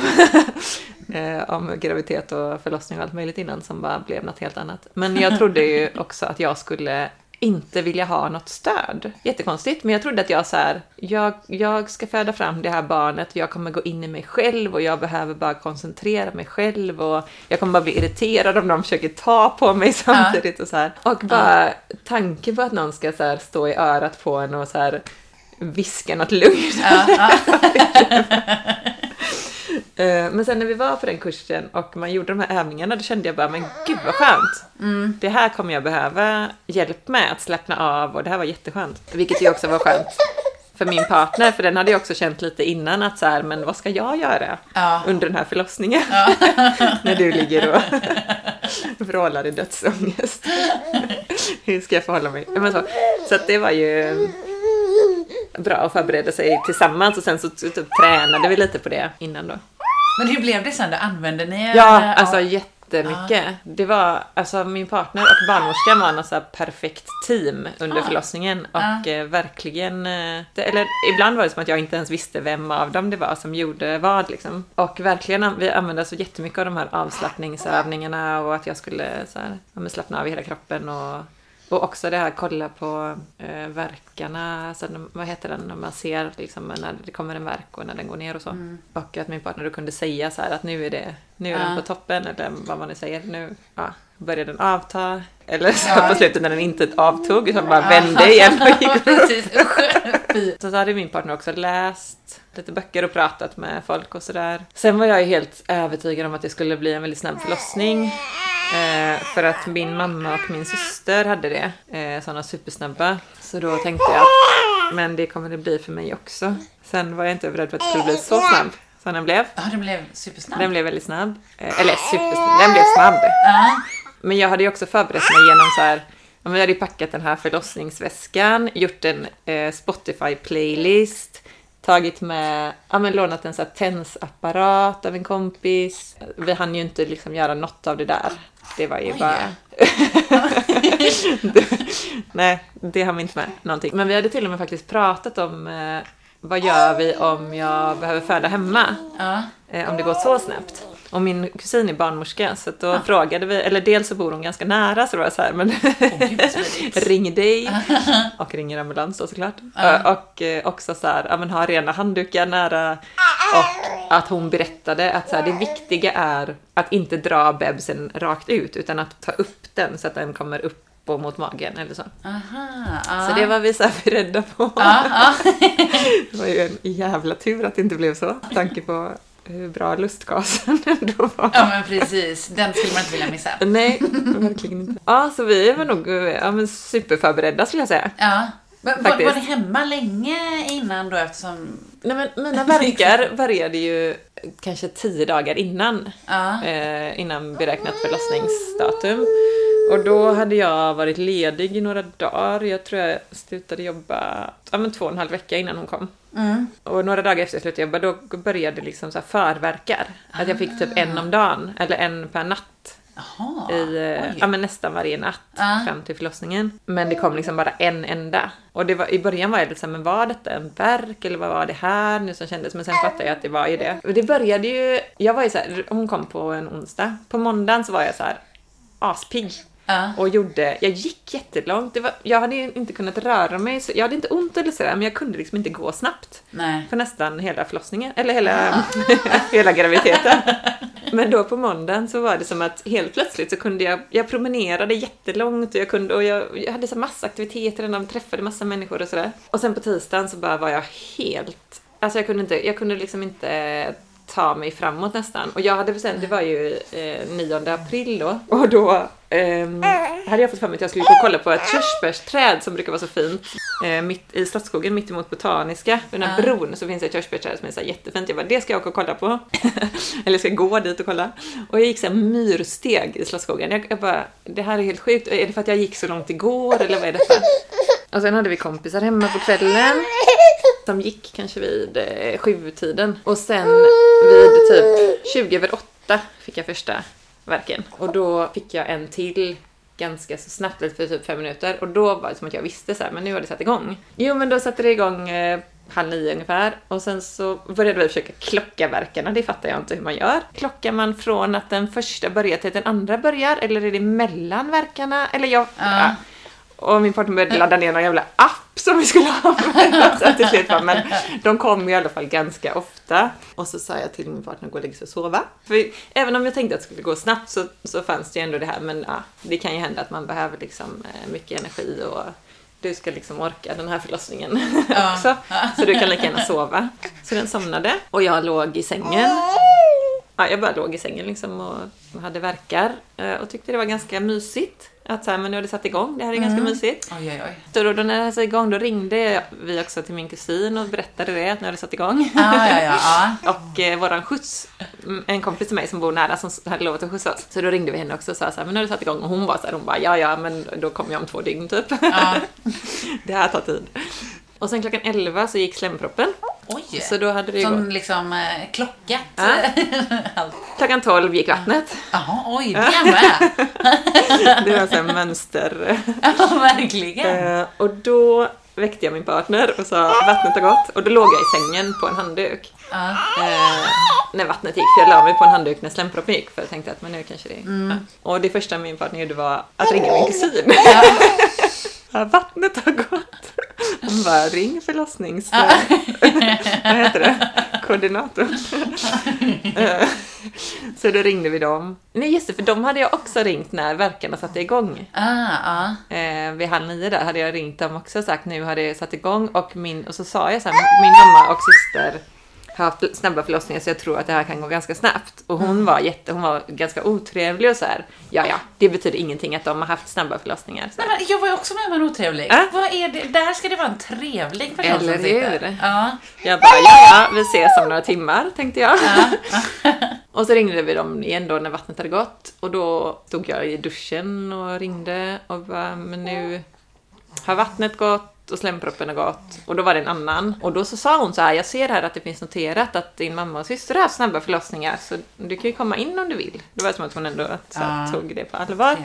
eh, om graviditet och förlossning och allt möjligt innan som bara blev något helt annat. Men jag trodde ju också att jag skulle inte vilja ha något stöd. Jättekonstigt, men jag trodde att jag så här, jag, jag ska föda fram det här barnet, jag kommer gå in i mig själv och jag behöver bara koncentrera mig själv och jag kommer bara bli irriterad om de försöker ta på mig samtidigt och så här. Och bara tanken på att någon ska så här, stå i örat på en och så här viska något lugnt. Ja, ja. Eh, Men sen när vi var på den kursen och man gjorde de här övningarna då kände jag bara, men gud vad skönt. Det här kommer jag behöva hjälp med att slappna av och det här var jätteskönt. Vilket ju också var skönt för min partner, för den hade jag också känt lite innan att så här, men vad ska jag göra Ja. under den här förlossningen? när du ligger och vrålar i dödsångest. Hur ska jag förhålla mig? Ja, Men så så att det var ju bra att förbereda sig tillsammans och sen så typ tränade vi lite på det innan då. Men hur blev det sen då? Använde ni Ja, alltså ja. jättemycket. Det var, alltså min partner och barnmorskan var en så perfekt team under Ah. förlossningen och Ah. verkligen, eh, eller ibland var det som att jag inte ens visste vem av dem det var som gjorde vad liksom. Och verkligen, vi använde så jättemycket av de här avslappningsövningarna och att jag skulle så här, slappna av i hela kroppen och och också det här kolla på eh, verkarna, de- vad heter den, när man ser liksom, när det kommer en verk och när den går ner och så. Och att min partner då kunde säga så här att nu är, det, nu är den Ja. på toppen, eller vad man nu säger, nu ja, börjar den avta. Eller så Ja. på slutet när den inte avtog, utan bara vände igen och gick. Precis. Så, så hade min partner också läst lite böcker och pratat med folk och sådär. Sen var jag ju helt övertygad om att det skulle bli en väldigt snabb förlossning. Eh, för att min mamma och min syster hade det, eh, sådana supersnabba. Så då tänkte jag att men det kommer det bli för mig också. Sen var jag inte beredd på att det skulle bli så snabb som den blev. Ja, det blev supersnabbt. Den blev väldigt snabb. Eh, eller supersnabb, den blev snabb. Ja. Men jag hade ju också förberett mig genom så här, jag hade ju packat den här förlossningsväskan, gjort en eh, Spotify-playlist, tagit med, ja men lånat en så här tensapparat av en kompis. Vi hann ju inte liksom göra något av det där. Det var ju Oj. bara... Nej, det har vi inte med någonting. Men vi hade till och med faktiskt pratat om eh, vad gör vi om jag behöver föda hemma? Ja. eh, om det går så snabbt. Och min kusin är barnmorska så då frågade vi, eller dels så bor hon ganska nära så det var så här, men smidigt. ring dig och ringer ambulans då såklart. Ö, Och eh, också så här, ja men ha rena handdukar nära och att hon berättade att så här, det viktiga är att inte dra bebisen rakt ut utan att ta upp den så att den kommer upp och mot magen eller så. Aha. Ja. Så det var vi så här beredda på. Ja, ja. Det var ju en jävla tur att det inte blev så. Tanke på hur bra lustgasen ändå var. ja, men precis. Den skulle man inte vilja missa. Nej, verkligen inte. Ja, så vi var nog ja, men superförberedda skulle jag säga. Ja. Men var, ni hemma länge innan då eftersom... Nej, men mina verkar började ju kanske tio dagar innan, Ja. eh, innan beräknat förlossningsdatum. Och då hade jag varit ledig i några dagar. Jag tror jag slutade jobba ja, men två och en halv vecka innan hon kom. Mm. Och några dagar efter jag slutade jobba, då började liksom så här förverkar. Att jag fick typ en om dagen, eller en per natt. Jaha. i, eh, Oj. ja, men nästan varje natt Ja. fram till förlossningen. Men det kom liksom bara en enda. Och det var, i början var jag lite såhär, men var detta en verk eller vad var det här nu som kändes? Men sen fattade jag att det var ju det. Och det började ju, jag var ju såhär, hon kom på en onsdag. På måndagen så var jag så här aspigg. Ja. Och gjorde, jag gick jättelångt. Det var, jag hade inte kunnat röra mig, så, jag hade inte ont eller sådär, men jag kunde liksom inte gå snabbt. Nej. För nästan hela förlossningen, eller hela, hela graviditeten. Men då på måndagen så var det som att helt plötsligt så kunde jag, jag promenerade jättelångt och jag kunde, och jag, jag hade så massa aktiviteter redan, träffade massa människor och sådär. Och sen på tisdagen så bara var jag helt, alltså jag kunde inte, jag kunde liksom inte ta mig framåt nästan. Och jag hade bestämt, det var ju eh, 9 april då. Och då ehm, hade jag fått för mig att jag skulle gå och kolla på ett körsbärsträd som brukar vara så fint. Eh, mitt, I Stadsskogen mitt emot Botaniska, den här bron, så finns det ett körsbärsträd som är så jättefint. Jag bara, det ska jag åka och kolla på. Eller jag ska gå dit och kolla. Och jag gick så här myrsteg i Slottsskogen. Jag, jag bara, det här är helt sjukt. Är det för att jag gick så långt igår eller vad är detta? Och sen hade vi kompisar hemma på kvällen. De gick kanske vid eh, sjutiden. Och sen vid typ 20 över åtta fick jag första verken. Och då fick jag en till ganska så snabbt, lite för typ fem minuter. Och då var det som att jag visste så här, men nu har det satt igång. Jo, men då satte det igång eh, halv nio ungefär. Och sen så började vi försöka klocka verkarna, det fattar jag inte hur man gör. Klockar man från att den första börjar till att den andra börjar? Eller är det mellan verkarna? Eller jag... Ja. Och min partner började ladda ner någon jävla app som vi skulle använda. Så till slut men de kom i alla fall ganska ofta. Och så sa jag till min partner att gå och lägga sig och sova. För även om jag tänkte att det skulle gå snabbt så, så fanns det ju ändå det här, men ja, det kan ju hända att man behöver liksom eh, mycket energi och du ska liksom orka den här förlossningen Ja. också. Så du kan lika gärna sova. Så den somnade och jag låg i sängen. Ja, jag bara låg i sängen liksom och hade verkar och tyckte det var ganska mysigt. Att så här, men nu har det satt igång, det här är ganska mysigt. Oj, oj, oj. Så då, då när det satt igång, då ringde vi också till min kusin och berättade det, att nu har det satt igång. Ja, ja, ja. ja. Och eh, våran skjuts, mm, en kompis till mig som bor nära som hade lovat att skjutsa oss. Så då ringde vi henne också och sa så här, men nu har det satt igång. Och hon var så här, hon bara, ja ja, men då kommer jag om två dygn typ. det här tar tid. Och sen klockan 11 så gick slemproppen. Oj. Så då hade det Som gått. liksom eh, klockat. Ja. Allt. Klockan 12 gick vattnet. Jaha, oj, det med. Det var så här mönster. Ja, verkligen. Eh, och då väckte jag min partner och sa vattnet har gått. Och då låg jag i sängen på en handduk. Ja. Eh, när vattnet gick, för jag la mig på en handduk när slemproppen gick för jag tänkte att men nu kanske det... Mm. Ja. Och det första min partner gjorde var att ringa min kusin. Ja, vattnet har gått. Hon bara, ring förlossnings... Vad heter det? Koordinator. Eh, Så då ringde vi dem. Nej just det, för de hade jag också ringt när verkarna satte igång. Ah, ja. Eh, vid halv nio där hade jag ringt dem också och sagt nu har det satt igång och, min, och så sa jag så här, min mamma och syster haft snabba förlossningar så jag tror att det här kan gå ganska snabbt. Och hon var jätte, hon var ganska otrevlig och så här. Ja, ja, det betyder ingenting att de har haft snabba förlossningar. Så men jag var ju också med om en otrevlig. Äh? Vad är det? Där ska det vara en trevlig person Eller som sitter. hur? Ja. Jag bara, ja, ja, vi ses om några timmar, tänkte jag. och så ringde vi dem igen då när vattnet hade gått. Och då stod jag i duschen och ringde och bara, men nu har vattnet gått och slemproppen har gått. Och då var det en annan. Och då så sa hon så här, jag ser här att det finns noterat att din mamma och syster har snabba förlossningar, så du kan ju komma in om du vill. Det var som att hon ändå så Ja. tog det på allvar.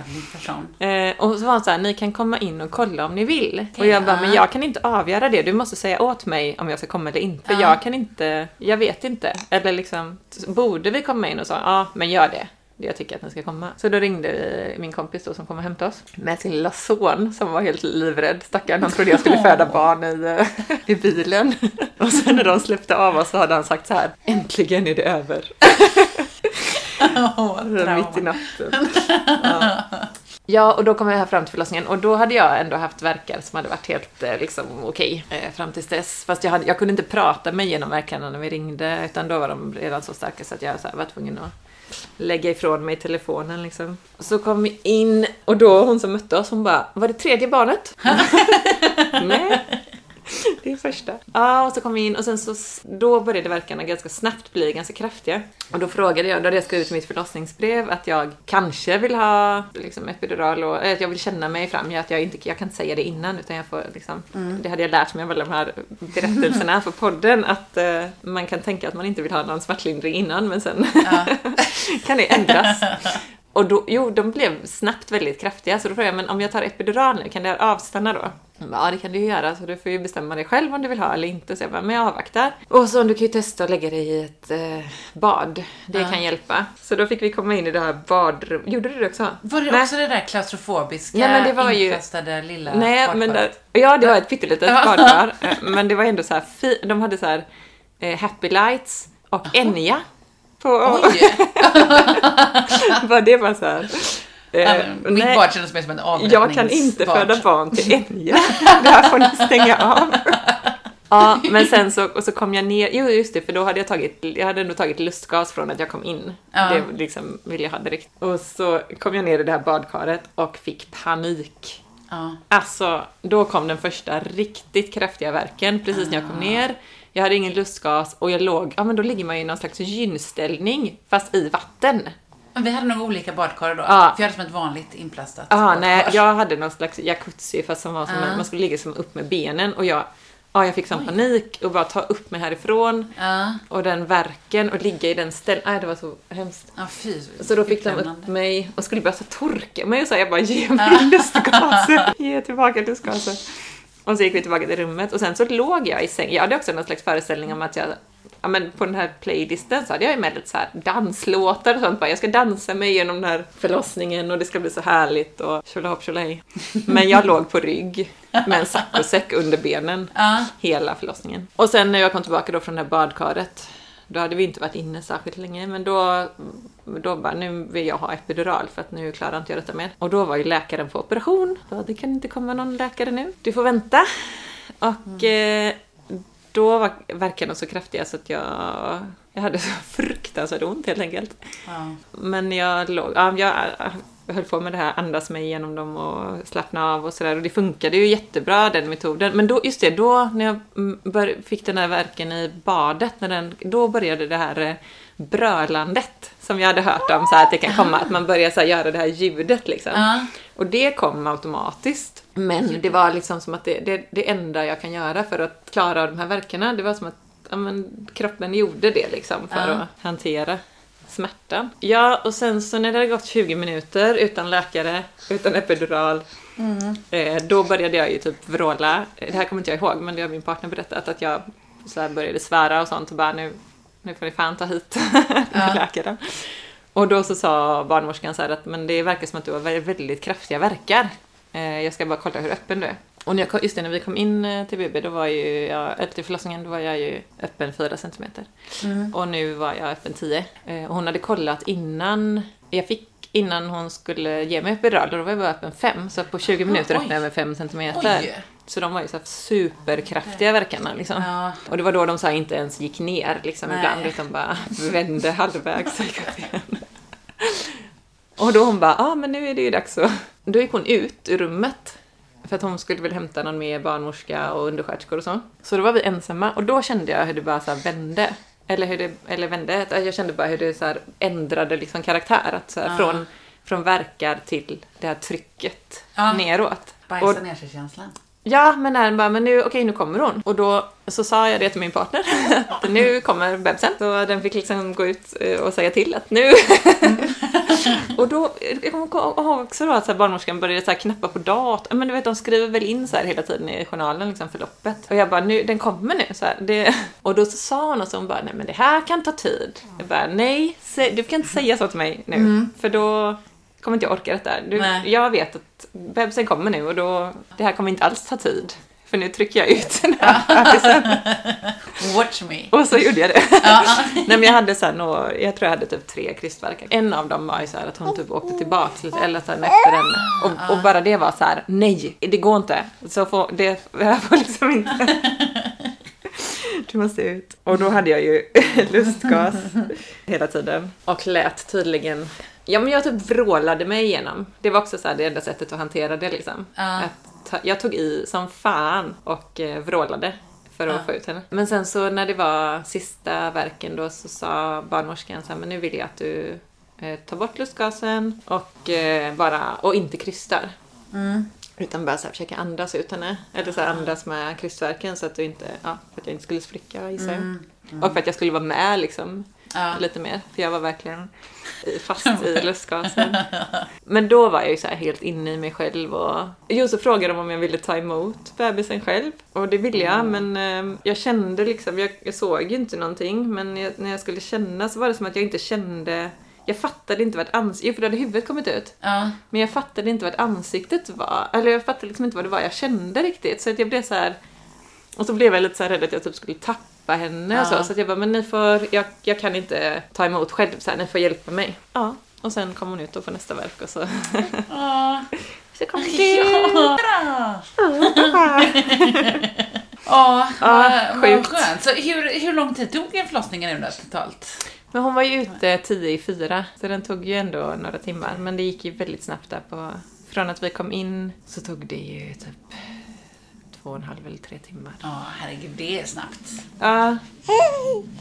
Eh, och så var hon så här, ni kan komma in och kolla om ni vill. och Okej, jag bara, ja. men jag kan inte avgöra det. Du måste säga åt mig om jag ska komma eller inte. För Ja. jag kan inte, jag vet inte. Eller liksom, borde vi komma in och sa, ja men gör det. Jag tycker att ni ska komma. Så då ringde vi min kompis då som kom och hämtade oss. Med sin lilla son som var helt livrädd. Stackarn, han trodde jag skulle föda barn i, eh, i bilen. Och sen när de släppte av oss så hade han sagt så här, äntligen är det över. Åh, Mitt i natten. Ja. ja, och då kom jag här fram till förlossningen och då hade jag ändå haft verkar som hade varit helt eh, liksom, okej eh, fram tills dess. Fast jag, hade, jag kunde inte prata mig igenom verkarna när vi ringde utan då var de redan så starka så att jag så här, var tvungen att lägga ifrån mig telefonen liksom. Så kom vi in och då hon som mötte oss hon bara, var det tredje barnet? Nej. Det är första. Ja, och så kom vi in och sen så då började verkarna ganska snabbt bli ganska kraftiga. Och då frågade jag, då hade jag skrivit i mitt förlossningsbrev att jag kanske vill ha liksom, epidural och äh, att jag vill känna mig fram. Att jag, inte, jag kan inte säga det innan utan jag får liksom, det hade jag lärt mig av alla de här berättelserna för podden att eh, man kan tänka att man inte vill ha någon smärtlindring innan men sen kan det ändras. Och då, jo, de blev snabbt väldigt kraftiga, så då frågade jag, men om jag tar epidural nu, kan det här avstanna då? Hon bara, Ja, det kan du ju göra, så du får ju bestämma dig själv om du vill ha eller inte. Så jag bara, men jag avvaktar. Och så du kan ju testa att lägga dig i ett eh, bad. Det Ja. kan hjälpa. Så då fick vi komma in i det här badrummet. Gjorde du det också? Var det Nej. också det där klaustrofobiska, Nej, men det var ju- inkastade lilla Nej, men badkaret? där, ja, det var ett pyttelitet Ja. badkar. eh, Men det var ändå så här, fi, de hade så här eh, Happy Lights och Enya. På, Oj! var det bara så här. Eh, Mitt bad kändes mer som en Jag kan inte föda barn till Enya. Det här får ni stänga av. Ja, men sen så, och så kom jag ner, jo just det, för då hade jag tagit, jag hade ändå tagit lustgas från att jag kom in. Ja. Det liksom ville jag ha direkt. Och så kom jag ner i det här badkaret och fick panik. Ja. Alltså, då kom den första riktigt kraftiga verken precis när jag kom ner. Jag hade ingen lustgas och jag låg, ja men då ligger man ju i någon slags gynställning fast i vatten. Men vi hade nog olika badkar då. Ja. För jag hade som ett vanligt inplastat Ja, badkar. nej, jag hade någon slags jacuzzi fast som var som en, man skulle ligga som upp med benen och jag, ja, jag fick sån panik och bara ta upp mig härifrån Ja. och den verken och ligga i den ställningen. Nej, det var så hemskt. Ja, fy. Så då fick de upp mig och skulle börja så torka mig och så jag bara ge mig lustgasen, ge tillbaka lustgasen. Och så gick vi tillbaka till rummet och sen så låg jag i säng. Jag hade också någon slags föreställning om att jag Ja men på den här playlisten så hade jag ju med lite så här danslåtar och sånt bara, jag ska dansa mig genom den här förlossningen och det ska bli så härligt och tjolahopp tjolahej. Men jag låg på rygg med en saccosäck under benen Ja. hela förlossningen. Och sen när jag kom tillbaka då från det här badkaret, då hade vi inte varit inne särskilt länge, men då, då bara, nu vill jag ha epidural för att nu klarar inte jag detta mer. Och då var ju läkaren på operation. Ja, det kan inte komma någon läkare nu. Du får vänta. Och eh, då var verkarna så kraftiga så att jag, jag hade så fruktansvärt ont helt enkelt. Ja. Men jag låg, ja, jag, jag höll på med det här, andas mig igenom dem och slappna av och sådär. Och det funkade ju jättebra den metoden. Men då, just det, då när jag mm, bör, fick den här verken i badet, när den, då började det här eh, brölandet som jag hade hört om, så här, att det kan komma, att man börjar så här, göra det här ljudet liksom. Ja. Och det kom automatiskt. Men det var liksom som att det, det, det enda jag kan göra för att klara av de här verkarna, det var som att ja, men, kroppen gjorde det liksom för Ja. att hantera smärtan. Ja, och sen så när det hade gått 20 minuter utan läkare, utan epidural, eh, då började jag ju typ vråla. Det här kommer inte jag ihåg, men det har min partner berättat, att jag så började svära och sånt och bara nu, nu får ni fan ta hit läkaren. Och då så sa barnmorskan så här att men det verkar som att du har vä- väldigt kraftiga verkar. Eh, jag ska bara kolla hur öppen du är. Och när jag just det, när vi kom in eh, till BB, då var ju jag, eller till förlossningen, då var jag ju öppen 4 centimeter. Och nu var jag öppen 10. Eh, och hon hade kollat innan jag fick innan hon skulle ge mig epidural, då var jag bara öppen 5. Så på 20 minuter öppnade jag med 5 centimeter. Oj. Så de var ju så superkraftiga verkarna liksom. Ja. Och det var då de så inte ens gick ner liksom Nej. ibland, utan bara vände halvvägs och då hon bara, ja ah, men nu är det ju dags att... Då gick hon ut ur rummet. För att hon skulle väl hämta någon mer barnmorska och undersköterskor och så. Så då var vi ensamma och då kände jag hur det bara så vände. Eller hur det, eller vände, jag kände bara hur det så ändrade liksom karaktär. Att så Ja. från, från verkar till det här trycket Ja. neråt. Bajsa ner sig känslan. Ja, men när bara, men nu, okej nu kommer hon. Och då så sa jag det till min partner, att nu kommer bebisen. Så den fick liksom gå ut eh, och säga till att nu... och då, jag kommer ihåg också då att så här, barnmorskan började så här knappa på datorn. Men du vet, de skriver väl in så här hela tiden i journalen, liksom förloppet. Och jag bara, nu, den kommer nu. Så här, det... Och då så sa hon och så hon bara, nej men det här kan ta tid. Jag bara, nej, du kan inte säga så till mig nu. För då kommer inte jag orka detta. Du, Nej. jag vet att bebisen kommer nu och då, det här kommer inte alls ta tid. För nu trycker jag ut den här bebisen. Watch me. Och så gjorde jag det. Nej men jag hade här några, jag tror jag hade typ tre krystvärkar. En av dem var ju så här att hon typ åkte tillbaks så här efter den. Och, och bara det var så här: nej, det går inte. Så får, det, jag får liksom inte. Du måste ut. Och då hade jag ju lustgas hela tiden. Och lät tydligen, ja men jag typ vrålade mig igenom. Det var också så här det enda sättet att hantera det liksom. Att ta, jag tog i som fan och eh, vrålade för att få ut henne. Men sen så när det var sista verken då så sa barnmorskan så här, men nu vill jag att du eh, tar bort lustgasen och eh, bara, och inte krystar. Utan bara så här, försöka andas ut henne. Eller så här, andas med krystverken så att du inte, ja, för att jag inte skulle spricka gissar jag. Och för att jag skulle vara med liksom Ja. lite mer. För jag var verkligen fast i lustgasen. Men då var jag ju så helt inne i mig själv och jo, så frågade de om jag ville ta emot bebisen själv. Och det ville jag, men eh, jag kände liksom, jag, jag såg ju inte någonting, men jag, när jag skulle känna så var det som att jag inte kände jag fattade inte vart ansiktet, jo för då hade huvudet kommit ut. Ja. Men jag fattade inte vart ansiktet var. Eller jag fattade liksom inte vad det var jag kände riktigt. Så att jag blev så här. Och så blev jag lite så här rädd att jag typ skulle tappa henne och Ja. så. Så att jag bara, men ni får, jag, jag kan inte ta emot själv så här, ni får hjälpa mig. Ja. Och sen kom hon ut och får nästa verk och så. Ja. så kom det. Ja. Ja, Ja, vad, vad skönt. Så hur, hur lång tid tog en förlossning nu då totalt? Men hon var ju ute tio i fyra, så den tog ju ändå några timmar. Men det gick ju väldigt snabbt där på... Från att vi kom in så tog det ju typ två och en halv eller tre timmar. Ja, herregud, det är snabbt. Ja.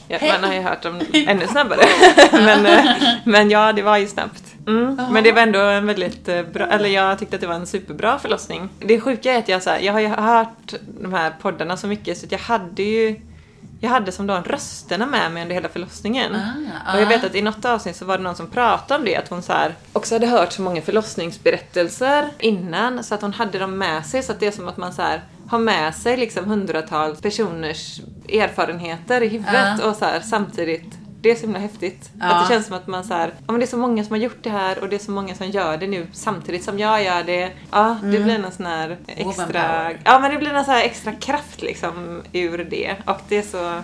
ja man har ju hört om ännu snabbare. men, eh, men ja, det var ju snabbt. Mm. Men det var ändå en väldigt eh, bra, eller jag tyckte att det var en superbra förlossning. Det sjuka är att jag, så här, jag har ju hört de här poddarna så mycket så jag hade ju jag hade som då rösterna med mig under hela förlossningen. Ah, och jag ah. vet att i något avsnitt så var det någon som pratade om det, att hon så här också hade hört så många förlossningsberättelser innan så att hon hade dem med sig så att det är som att man så här har med sig liksom hundratals personers erfarenheter i huvudet Ja. och så här samtidigt det är så himla häftigt. Ja. Att det känns som att man så här, ja men det är så många som har gjort det här och det är så många som gör det nu samtidigt som jag gör det. Ja, det blir någon sån här extra, ja men det blir någon sån här extra kraft liksom ur det. Och det är så,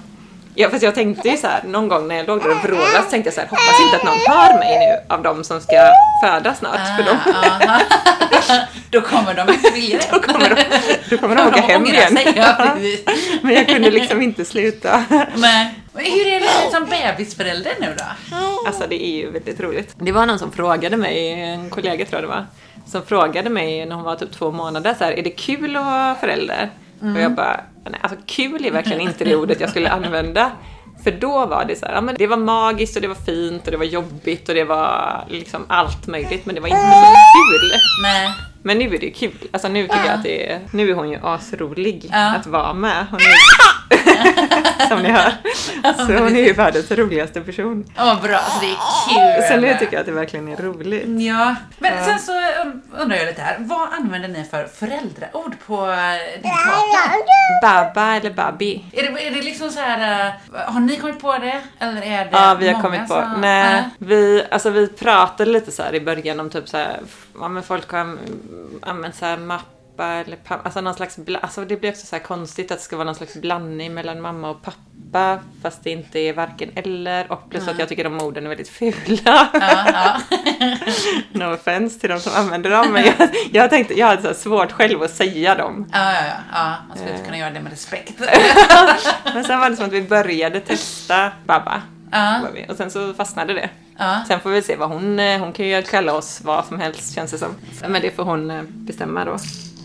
ja fast jag tänkte ju så här någon gång när jag låg där och vrålade så tänkte jag så här, hoppas inte att någon hör mig nu av de som ska föda snart för då, Ah, ah. då kommer de inte vilja det. då kommer de, då kommer de åka hem igen. sig, Ja. Men jag kunde liksom inte sluta. Men, hur är det som bebisförälder nu då? Alltså det är ju väldigt roligt. Det var någon som frågade mig, en kollega tror jag det var, som frågade mig när hon var typ två månader så här, är det kul att vara förälder? Och jag bara, nej alltså kul är verkligen inte det ordet jag skulle använda. För då var det så här, ja, men det var magiskt och det var fint och det var jobbigt och det var liksom allt möjligt men det var inte så kul. Nej. Men nu är det kul. Alltså nu tycker jag att det är, nu är hon ju asrolig Ja. att vara med. Hon är, som ni hör. Så hon är ju världens roligaste person. Åh, bra. Så det är kul. Så nu tycker jag att det verkligen är roligt. Ja, men sen så undrar jag lite här. Vad använder ni för föräldraord på eh, din partner? Baba eller babi? Är det, är det liksom så här, eh, har ni kommit på det? Eller är det Ja, vi har många kommit på. som- Nej, Ja. vi, alltså vi pratade lite så i början om typ så här, ja men folk har använt så här mappa eller pappa, alltså någon slags, alltså det blir också så konstigt att det ska vara någon slags blandning mellan mamma och pappa fast det inte är varken eller och plus att jag tycker de orden är väldigt fula. Ja, ja. no offense till de som använder dem men jag, jag tänkte, jag hade så svårt själv att säga dem. Ja, ja, ja, ja. Man skulle Eh. inte kunna göra det med respekt. Men sen var det som att vi började testa Baba. Ja, Och sen så fastnade det. ja. Sen får vi se vad hon, eh, hon kan ju kalla oss vad som helst känns det som. Men det får hon eh, bestämma då.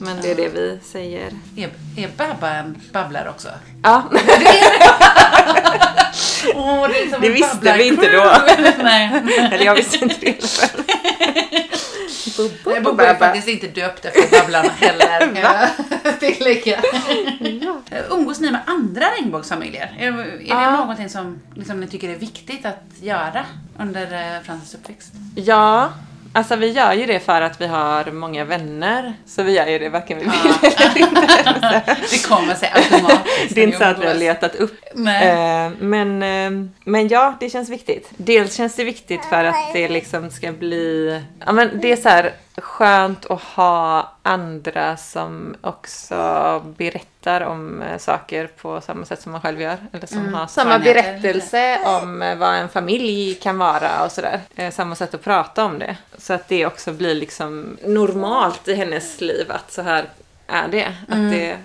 Men det är det vi säger. Är, är Babba en babblare också? Ja, Åh, det, är Det visste vi inte babblarcrew. Nej. eller jag visste inte det. Nej, Bobo är faktiskt inte döpt efter Babblarna heller. jag tillägga. Umgås ni med andra regnbågsfamiljer? Är, är det Ja. någonting som liksom, ni tycker är viktigt att göra under eh, Frances uppväxt? Ja, alltså vi gör ju det för att vi har många vänner. Så vi gör ju det varken vi vill Det kommer sig automatiskt. Det är inte så att vi har letat upp. Nej. Eh, men, eh, men ja, det känns viktigt. Dels känns det viktigt för att det liksom ska bli... Ja, men det är så här skönt att ha andra som också berättar om eh, saker på samma sätt som man själv gör. Eller som har samma berättelse om eh, vad en familj kan vara och sådär. Eh, samma sätt att prata om det. Så att det också blir liksom normalt i hennes liv att så här är det. Att det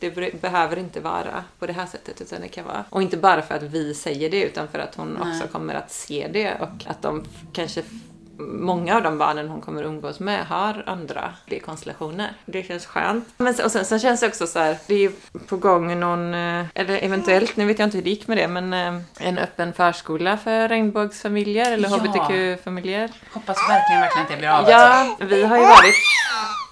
det bre- behöver inte vara på det här sättet utan det kan vara och inte bara för att vi säger det utan för att hon Nej. också kommer att se det och att de kanske Många av de barnen hon kommer umgås med har andra konstellationer. Det känns skönt. Men, och sen, sen känns det också så här, det är ju på gång någon, eh, eller eventuellt, nu vet jag inte hur det gick med det, men eh, en öppen förskola för regnbågsfamiljer eller Ja. hbtq-familjer. Hoppas verkligen, verkligen att det blir av. Ja, vi har ju varit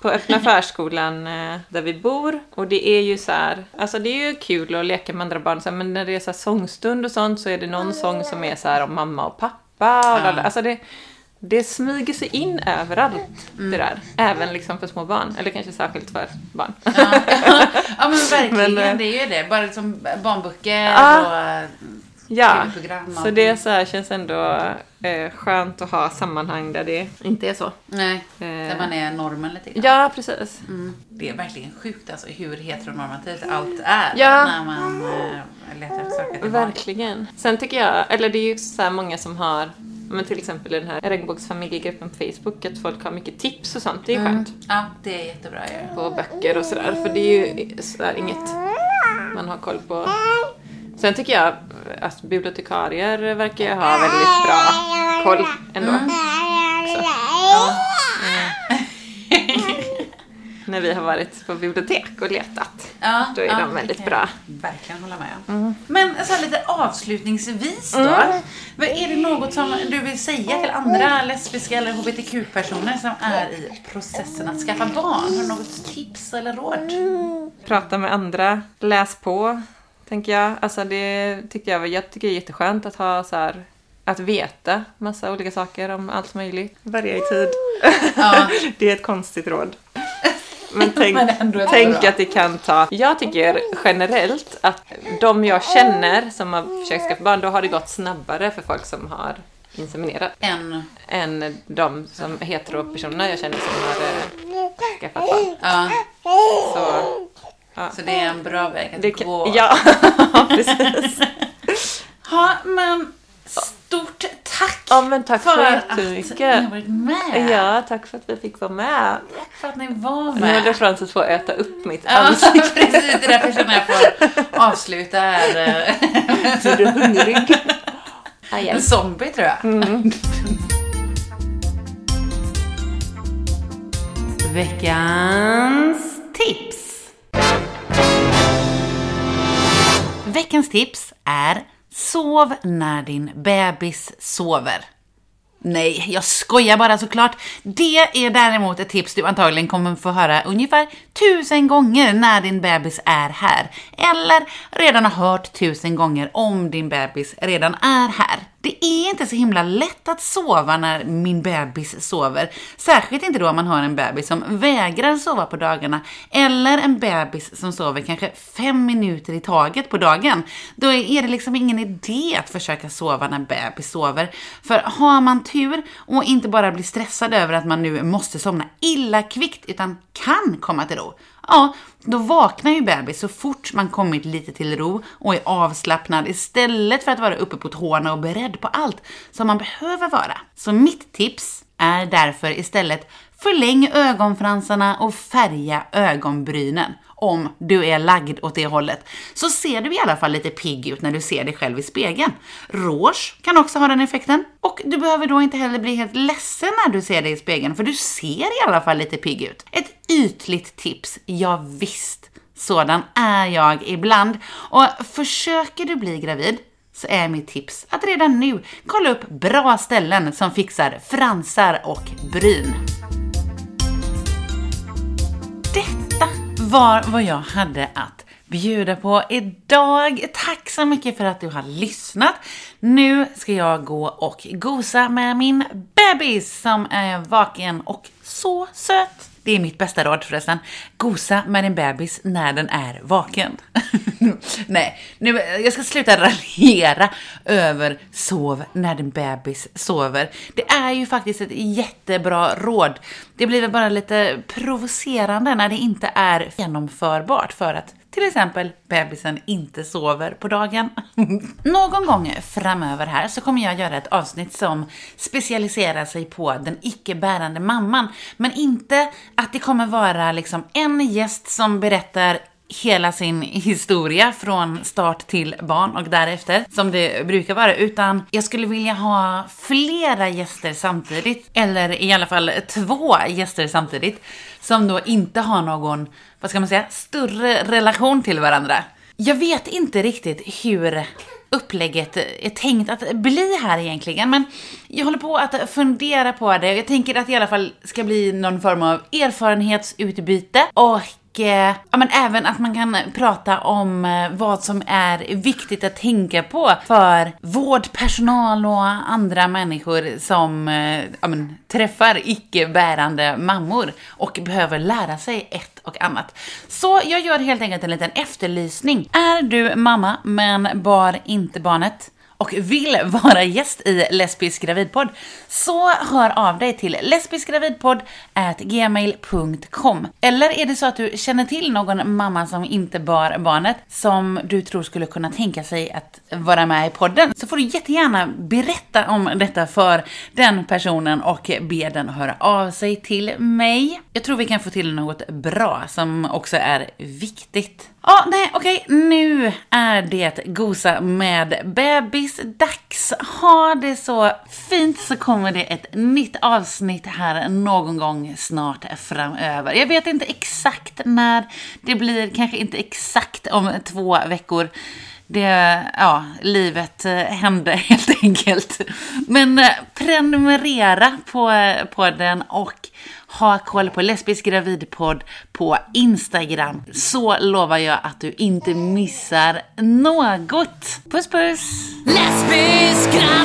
på öppna förskolan eh, där vi bor och det är ju så här, alltså det är ju kul att leka med andra barn så här, men när det är så här sångstund och sånt så är det någon sång som är så här om mamma och pappa och ja. alltså det det smyger sig in överallt Mm. det där. Även liksom för små barn. Eller kanske särskilt för barn. Ja, ja men verkligen, Men, eh, det är ju det. Bara liksom barnböcker Ja. och eh, Ja, TV-program. så det så här känns ändå eh, skönt att ha sammanhang där det inte är så. Nej, Eh, där man är normen lite grann. Ja, precis. Mm. Det är verkligen sjukt alltså hur heteronormativt allt är Ja. när man eh, letar efter saker till barn. Verkligen. Sen tycker jag, eller det är ju så här många som har, men till exempel i den här regnbågsfamiljegruppen på Facebook, att folk har mycket tips och sånt. Det är ju skönt. Ja, det är jättebra ju. På böcker och sådär. För det är ju så här inget, man har koll på. Sen tycker jag att bibliotekarier verkar ju ha väldigt bra koll ändå. Så. När vi har varit på bibliotek och letat. Ja, Då är ja, de väldigt bra. Verkligen hålla med om. Men så här lite avslutningsvis då. Vad Är det något som du vill säga till andra lesbiska eller hbtq-personer som är i processen att skaffa barn? Har du något tips eller råd? Prata med andra, läs på, tänker jag. Alltså det tycker jag, jag tycker det är jätteskönt att ha så här att veta massa olika saker om allt möjligt. I tid. Ja. det är ett konstigt råd. Men tänk, Men tänk att det kan ta... Jag tycker generellt att de jag känner som har försökt skaffa barn, då har det gått snabbare för folk som har inseminerat En, än de som heteropersonerna jag känner som har eh, skaffat barn. ja, Så, så det är en bra väg att det gå. kan, ja, precis. Ja, men stort tack Ja, men tack så för att ni har varit med. Ja, tack för att vi fick vara med. Tack för att ni var Nu med. håller Frances på att äta upp mitt Ja, ansikte. precis. Det är därför jag känner att jag får avsluta här. Så du är hungrig. Aj, En zombie tror jag. Veckans tips. Veckans tips är Sov när din bebis sover. Nej, jag skojar bara såklart. Det är däremot ett tips du antagligen kommer få höra ungefär tusen gånger när din bebis är här. Eller redan har hört tusen gånger om din bebis redan är här. Det är inte så himla lätt att sova när min bebis sover. Särskilt inte då om man har en bebis som vägrar sova på dagarna. Eller en bebis som sover kanske fem minuter i taget på dagen. Då är det liksom ingen idé att försöka sova när bebis sover. För har man tur och inte bara blir stressad över att man nu måste somna illa kvickt utan kan komma till ro. Ja, då vaknar ju bebis så fort man kommit lite till ro och är avslappnad istället för att vara uppe på tårna och beredd på allt som man behöver vara. Så mitt tips är därför istället förläng ögonfransarna och färga ögonbrynen om du är lagd åt det hållet, så ser du i alla fall lite pigg ut när du ser dig själv i spegeln. Rouge kan också ha den effekten. Och du behöver då inte heller bli helt ledsen när du ser dig i spegeln, för du ser i alla fall lite pigg ut. Ett ytligt tips, ja visst. Sådan är jag ibland. Och försöker du bli gravid så är mitt tips att redan nu kolla upp bra ställen som fixar fransar och bryn. Detta var vad jag hade att bjuda på idag. Tack så mycket för att du har lyssnat. Nu ska jag gå och gosa med min bebis som är vaken och så söt. Det är mitt bästa råd förresten. Gosa med din bebis när den är vaken. Nej, nu, jag ska sluta raljera över sov när din bebis sover. Det är ju faktiskt ett jättebra råd. Det blir väl bara lite provocerande när det inte är genomförbart för att till exempel bebisen inte sover på dagen. Någon gång framöver här så kommer jag göra ett avsnitt som specialiserar sig på den icke-bärande mamman. Men inte att det kommer vara liksom en gäst som berättar hela sin historia från start till barn och därefter, som det brukar vara, utan jag skulle vilja ha flera gäster samtidigt, eller i alla fall två gäster samtidigt, som då inte har någon, vad ska man säga, större relation till varandra. Jag vet inte riktigt hur upplägget är tänkt att bli här egentligen, men jag håller på att fundera på det. Jag tänker att det i alla fall ska bli någon form av erfarenhetsutbyte och eh, ja, men även att man kan prata om eh, vad som är viktigt att tänka på för vårdpersonal och andra människor som eh, ja, men, träffar icke-bärande mammor och behöver lära sig ett och annat. Så jag gör helt enkelt en liten efterlysning. Är du mamma men bar inte barnet? Och vill vara gäst i Lesbisk gravidpodd så hör av dig till lesbiskgravidpoddgmail.com. Eller är det så att du känner till någon mamma som inte bar barnet som du tror skulle kunna tänka sig att vara med i podden så får du jättegärna berätta om detta för den personen och be den höra av sig till mig. Jag tror vi kan få till något bra som också är viktigt. Ja, nej, okej, nu är det gosa med bebis-dags. Ha det så fint så kommer det ett nytt avsnitt här någon gång snart framöver. Jag vet inte exakt när det blir, kanske inte exakt om två veckor det, ja, livet eh, hände helt enkelt. Men eh, prenumerera på, eh, på den och ha koll på Lesbisk gravidpodd på Instagram. Så lovar jag att du inte missar något. Puss puss! Lesbisk gravidpodd